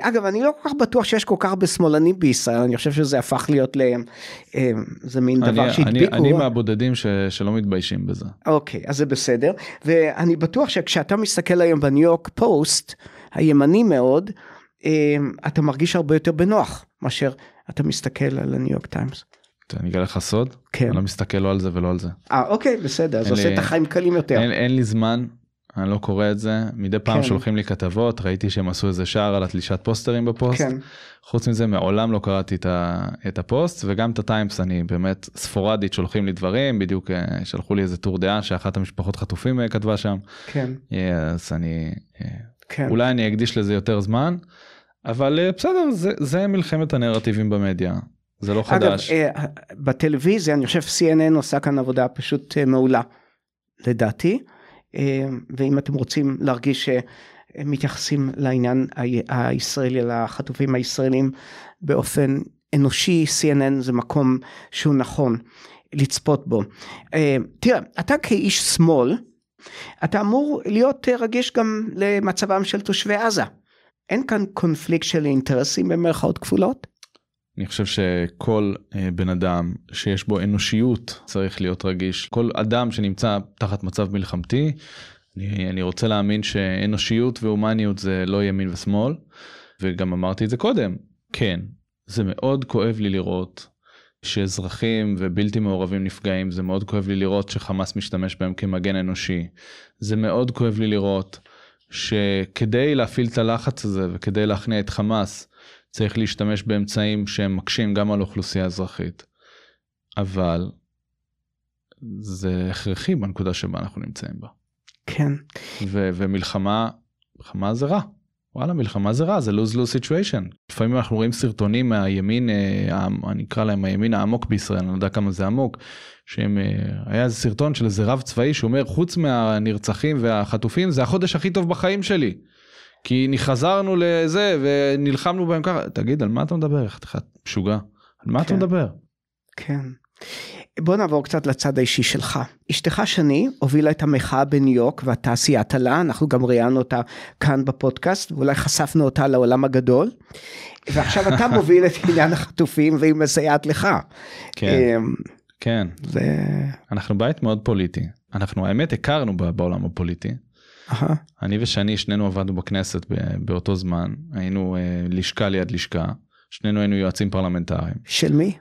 אגב, אני לא כל כך בטוח שיש כל כך הרבה שמאלנים בישראל, אני חושב שזה הפך להיות ל... זה מין דבר שהדביקו. אני מהבודדים. שלא מתביישים בזה. אוקיי, אז זה בסדר. ואני בטוח שכשאתה מסתכל היום בניו יורק פוסט, הימני מאוד, אתה מרגיש הרבה יותר בנוח מאשר אתה מסתכל על הניו יורק טיימס. אני אגלה לך סוד, כן. אני לא מסתכל לא על זה ולא על זה. אה אוקיי בסדר, אז עושה לי, את החיים קלים יותר. אין, אין לי זמן, אני לא קורא את זה, מדי פעם כן. שולחים לי כתבות, ראיתי שהם עשו איזה שער על התלישת פוסטרים בפוסט. כן. חוץ מזה מעולם לא קראתי את, ה, את הפוסט וגם את הטיימס אני באמת ספורדית שולחים לי דברים, בדיוק אה, שלחו לי איזה טור דעה שאחת המשפחות חטופים אה, כתבה שם. כן. אז אני, כן. אולי אני אקדיש לזה יותר זמן. אבל אה, בסדר, זה, זה מלחמת הנרטיבים במדיה, זה לא חדש. אגב, אה, בטלוויזיה אני חושב CNN עושה כאן עבודה פשוט אה, מעולה, לדעתי, ואם אתם רוצים להרגיש שמתייחסים לעניין הישראלי, לחטופים הישראלים באופן אנושי, CNN זה מקום שהוא נכון לצפות בו. תראה, אתה כאיש שמאל, אתה אמור להיות רגיש גם למצבם של תושבי עזה. אין כאן קונפליקט של אינטרסים במרכאות כפולות? אני חושב שכל אה, בן אדם שיש בו אנושיות צריך להיות רגיש. כל אדם שנמצא תחת מצב מלחמתי, אני, אני רוצה להאמין שאנושיות והומניות זה לא ימין ושמאל, וגם אמרתי את זה קודם, כן, זה מאוד כואב לי לראות שאזרחים ובלתי מעורבים נפגעים, זה מאוד כואב לי לראות שחמאס משתמש בהם כמגן אנושי, זה מאוד כואב לי לראות שכדי להפעיל את הלחץ הזה וכדי להכניע את חמאס צריך להשתמש באמצעים שהם מקשים גם על אוכלוסייה אזרחית. אבל זה הכרחי בנקודה שבה אנחנו נמצאים בה. כן. ו- ומלחמה, מלחמה זה רע. וואלה מלחמה זה רע זה lose lose situation לפעמים אנחנו רואים סרטונים מהימין אה, אני אקרא להם הימין העמוק בישראל אני לא יודע כמה זה עמוק שהם אה, היה איזה סרטון של איזה רב צבאי שאומר חוץ מהנרצחים והחטופים זה החודש הכי טוב בחיים שלי. כי חזרנו לזה ונלחמנו בהם ככה תגיד על מה אתה מדבר איך אתה משוגע על מה כן. אתה מדבר. כן. בוא נעבור קצת לצד האישי שלך. אשתך שני הובילה את המחאה בניו יורק והתעשיית עלה, אנחנו גם ראיינו אותה כאן בפודקאסט, ואולי חשפנו אותה לעולם הגדול. ועכשיו אתה [laughs] מוביל את עניין החטופים והיא מסייעת לך. כן, אמ, כן. זה... אנחנו בית מאוד פוליטי. אנחנו האמת הכרנו בעולם הפוליטי. אני ושני שנינו עבדנו בכנסת באותו זמן, היינו אה, לשכה ליד לשכה, שנינו היינו יועצים פרלמנטריים. של מי?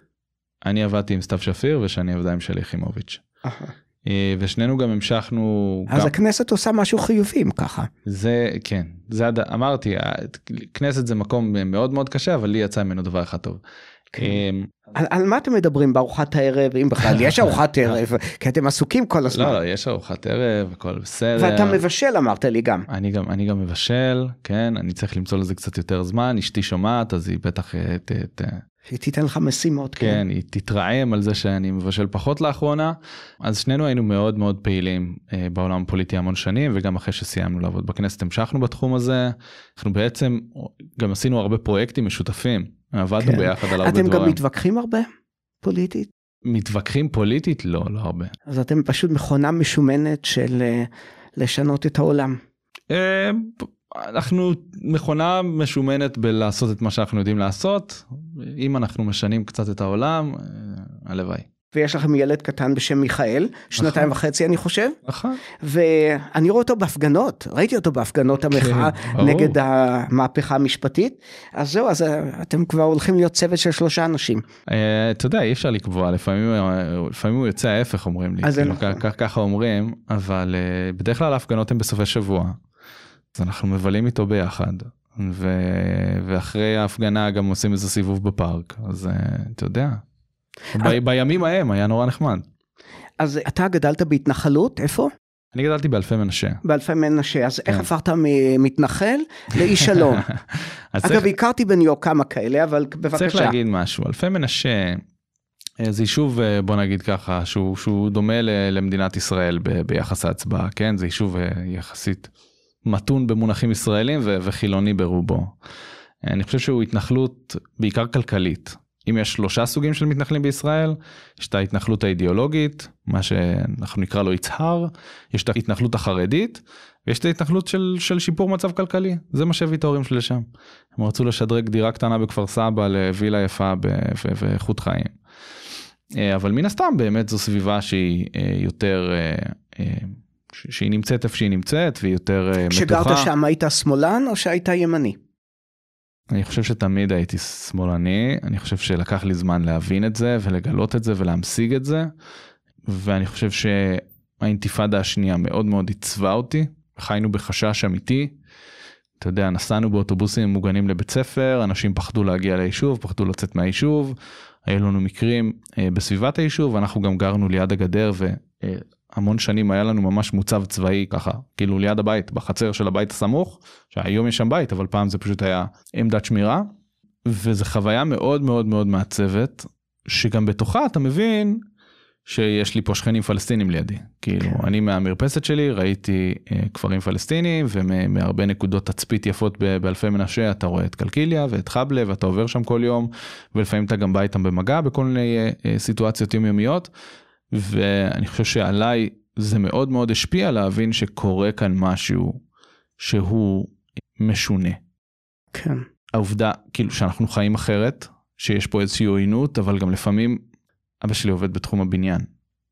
אני עבדתי עם סתיו שפיר ושאני עבדה עם שלי יחימוביץ'. אה, ושנינו גם המשכנו. אז גם... הכנסת עושה משהו חיובי אם ככה. זה כן זה עד אמרתי כנסת זה מקום מאוד מאוד קשה אבל לי יצא ממנו דבר אחד טוב. כן. אמ, על, על מה אתם מדברים בארוחת הערב אם בכלל יש [laughs] ארוחת ערב כי אתם עסוקים כל הזמן. לא, לא יש ארוחת ערב הכל בסדר. ואתה מבשל אמרת לי גם. אני גם אני גם מבשל כן אני צריך למצוא לזה קצת יותר זמן אשתי שומעת אז היא בטח אה, ת, ת, היא תיתן לך משימות. כן, כן, היא תתרעם על זה שאני מבשל פחות לאחרונה. אז שנינו היינו מאוד מאוד פעילים אה, בעולם הפוליטי המון שנים, וגם אחרי שסיימנו לעבוד בכנסת המשכנו בתחום הזה. אנחנו בעצם גם עשינו הרבה פרויקטים משותפים, עבדנו כן. ביחד על הרבה דברים. אתם גם מתווכחים הרבה פוליטית? מתווכחים פוליטית? לא, לא הרבה. אז אתם פשוט מכונה משומנת של אה, לשנות את העולם. אה, אנחנו מכונה משומנת בלעשות את מה שאנחנו יודעים לעשות אם אנחנו משנים קצת את העולם אה, הלוואי. ויש לכם ילד קטן בשם מיכאל, שנתיים נכון. וחצי אני חושב, נכון. ואני רואה אותו בהפגנות, ראיתי אותו בהפגנות המחאה ברור. נגד המהפכה המשפטית, אז זהו, אז אה, אתם כבר הולכים להיות צוות של שלושה אנשים. אה, אתה יודע אי אפשר לקבוע לפעמים לפעמים הוא יוצא ההפך אומרים לי אז זה כאילו, נכון. ככה אומרים אבל בדרך כלל ההפגנות הן בסופי שבוע. אז אנחנו מבלים איתו ביחד ו... ואחרי ההפגנה גם עושים איזה סיבוב בפארק אז אה, אתה יודע. ב... בימים ההם היה נורא נחמד. אז אתה גדלת בהתנחלות, איפה? אני גדלתי באלפי מנשה. באלפי מנשה, אז איך כן. הפכת ממתנחל לאיש שלום? [laughs] אגב, צריך, הכרתי בניו יורק כמה כאלה, אבל צריך בבקשה. להגיד משהו אלפי מנשה אה, זה יישוב אה, בוא נגיד ככה שהוא שהוא דומה ל- למדינת ישראל ב- ביחס להצבעה כן זה יישוב יחסית מתון במונחים ישראלים ו- וחילוני ברובו. אני חושב שהוא התנחלות בעיקר כלכלית. אם יש שלושה סוגים של מתנחלים בישראל, יש את ההתנחלות האידיאולוגית, מה שאנחנו נקרא לו יצהר, יש את ההתנחלות החרדית, ויש את ההתנחלות של, של שיפור מצב כלכלי, זה מה שהביא את ההורים שלי לשם. הם רצו לשדרג דירה קטנה בכפר סבא לווילה יפה ואיכות חיים. אה, אבל מן הסתם באמת זו סביבה שהיא אה, יותר, אה, שהיא נמצאת איפה שהיא נמצאת והיא יותר אה, כשגרת מתוחה. שם היית שמאלן או שהיית ימני? אני חושב שתמיד הייתי שמאלני, אני חושב שלקח לי זמן להבין את זה ולגלות את זה ולהמשיג את זה. ואני חושב שהאינתיפאדה השנייה מאוד מאוד עיצבה אותי, חיינו בחשש אמיתי. אתה יודע, נסענו באוטובוסים מוגנים לבית ספר, אנשים פחדו להגיע ליישוב, פחדו לצאת מהיישוב, היו לנו מקרים אה, בסביבת היישוב, אנחנו גם גרנו ליד הגדר והמון שנים היה לנו ממש מוצב צבאי ככה, כאילו ליד הבית, בחצר של הבית הסמוך, שהיום יש שם בית, אבל פעם זה פשוט היה עמדת שמירה, וזו חוויה מאוד מאוד מאוד מעצבת, שגם בתוכה אתה מבין שיש לי פה שכנים פלסטינים לידי. כאילו, כן. אני מהמרפסת שלי ראיתי אה, כפרים פלסטינים, ומהרבה נקודות תצפית יפות ב- באלפי מנשה אתה רואה את קלקיליה ואת חבלה, ואתה עובר שם כל יום, ולפעמים אתה גם בא איתם במגע בכל מיני אה, אה, סיטואציות יומיומיות, ואני חושב שעליי זה מאוד מאוד השפיע להבין שקורה כאן משהו שהוא משונה. כן. העובדה כאילו שאנחנו חיים אחרת, שיש פה איזושהי עוינות, אבל גם לפעמים אבא שלי עובד בתחום הבניין.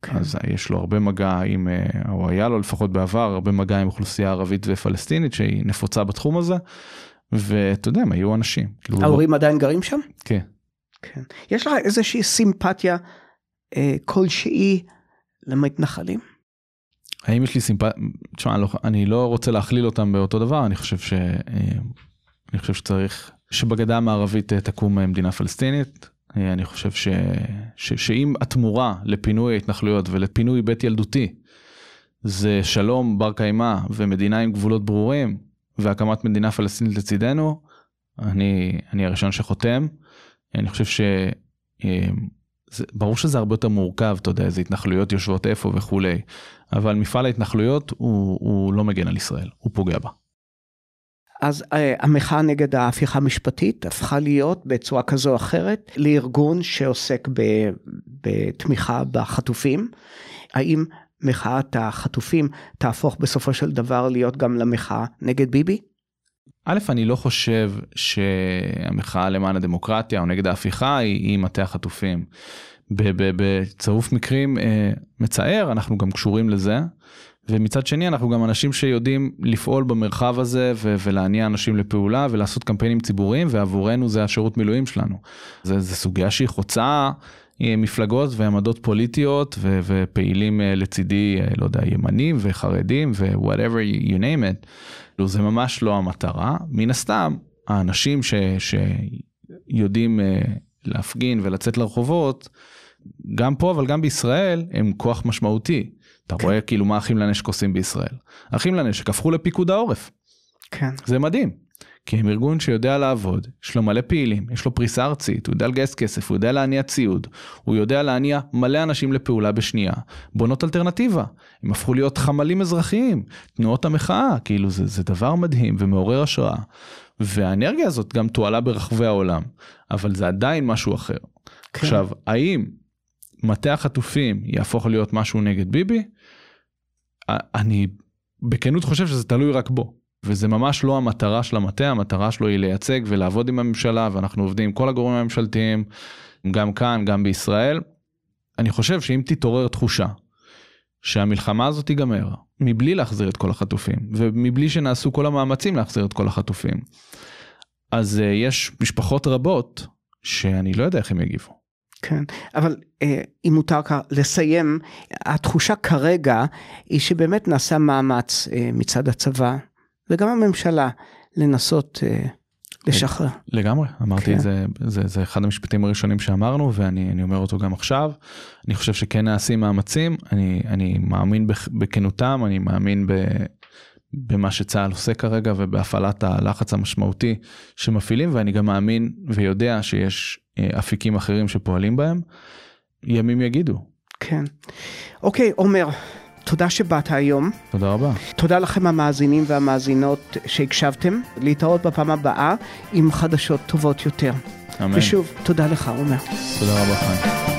כן. אז יש לו הרבה מגע עם, אה, או היה לו לפחות בעבר, הרבה מגע עם אוכלוסייה ערבית ופלסטינית שהיא נפוצה בתחום הזה. ואתה יודע, הם היו אנשים. כאילו, ההורים עדיין גרים שם? כן. כן. יש לך איזושהי סימפתיה כלשהי למתנחלים? האם יש לי סימפ... תשמע, לא, אני לא רוצה להכליל אותם באותו דבר, אני חושב ש... אה, אני חושב שצריך שבגדה המערבית אה, תקום אה, מדינה פלסטינית. אה, אני חושב ש... ש... שאם התמורה לפינוי ההתנחלויות ולפינוי בית ילדותי זה שלום בר קיימא ומדינה עם גבולות ברורים והקמת מדינה פלסטינית לצידנו, אני, אני הראשון שחותם. אני חושב ש... אה, זה, ברור שזה הרבה יותר מורכב, אתה יודע, איזה התנחלויות יושבות איפה וכולי, אבל מפעל ההתנחלויות הוא, הוא לא מגן על ישראל, הוא פוגע בה. אז אה, המחאה נגד ההפיכה המשפטית הפכה להיות בצורה כזו או אחרת לארגון שעוסק ב, בתמיכה בחטופים. האם מחאת החטופים תהפוך בסופו של דבר להיות גם למחאה נגד ביבי? א', אני לא חושב שהמחאה למען הדמוקרטיה או נגד ההפיכה היא, היא מטה החטופים. בצירוף מקרים אה, מצער, אנחנו גם קשורים לזה. ומצד שני אנחנו גם אנשים שיודעים לפעול במרחב הזה ו- ולהניע אנשים לפעולה ולעשות קמפיינים ציבוריים ועבורנו זה השירות מילואים שלנו. זה, זה סוגיה שהיא חוצה אה, מפלגות ועמדות פוליטיות ו- ופעילים אה, לצידי, אה, לא יודע, ימנים וחרדים ו-whatever you name it. לא, זה ממש לא המטרה. מן הסתם, האנשים ש, שיודעים אה, להפגין ולצאת לרחובות, גם פה אבל גם בישראל, הם כוח משמעותי. אתה כן. רואה כאילו מה אחים לנשק עושים בישראל. אחים לנשק הפכו לפיקוד העורף. כן. זה מדהים. כי הם ארגון שיודע לעבוד, יש לו מלא פעילים, יש לו פריסה ארצית, הוא יודע לגייס כסף, הוא יודע להניע ציוד, הוא יודע להניע מלא אנשים לפעולה בשנייה, בונות אלטרנטיבה. הם הפכו להיות חמ"לים אזרחיים, תנועות המחאה, כאילו זה, זה דבר מדהים ומעורר השראה. והאנרגיה הזאת גם תועלה ברחבי העולם, אבל זה עדיין משהו אחר. כן. עכשיו, האם מטה החטופים יהפוך להיות משהו נגד ביבי? אני בכנות חושב שזה תלוי רק בו. וזה ממש לא המטרה של המטה, המטרה שלו היא לייצג ולעבוד עם הממשלה, ואנחנו עובדים עם כל הגורמים הממשלתיים, גם כאן, גם בישראל. אני חושב שאם תתעורר תחושה שהמלחמה הזאת תיגמר מבלי להחזיר את כל החטופים ומבלי שנעשו כל המאמצים להחזיר את כל החטופים, אז uh, יש משפחות רבות שאני לא יודע איך הם יגיבו. כן, אבל אה, אם מותר כך לסיים, התחושה כרגע היא שבאמת נעשה מאמץ אה, מצד הצבא וגם הממשלה לנסות אה, לשחרר. לגמרי, אמרתי כן. את זה, זה, זה אחד המשפטים הראשונים שאמרנו ואני אומר אותו גם עכשיו. אני חושב שכן נעשים מאמצים, אני, אני מאמין בכ- בכנותם, אני מאמין ב, במה שצה"ל עושה כרגע ובהפעלת הלחץ המשמעותי שמפעילים ואני גם מאמין ויודע שיש אה, אפיקים אחרים שפועלים בהם. ימים יגידו. כן. אוקיי, עומר, תודה שבאת היום. תודה רבה. תודה לכם המאזינים והמאזינות שהקשבתם. להתראות בפעם הבאה עם חדשות טובות יותר. אמן. ושוב, תודה לך, עומר. תודה רבה חיים.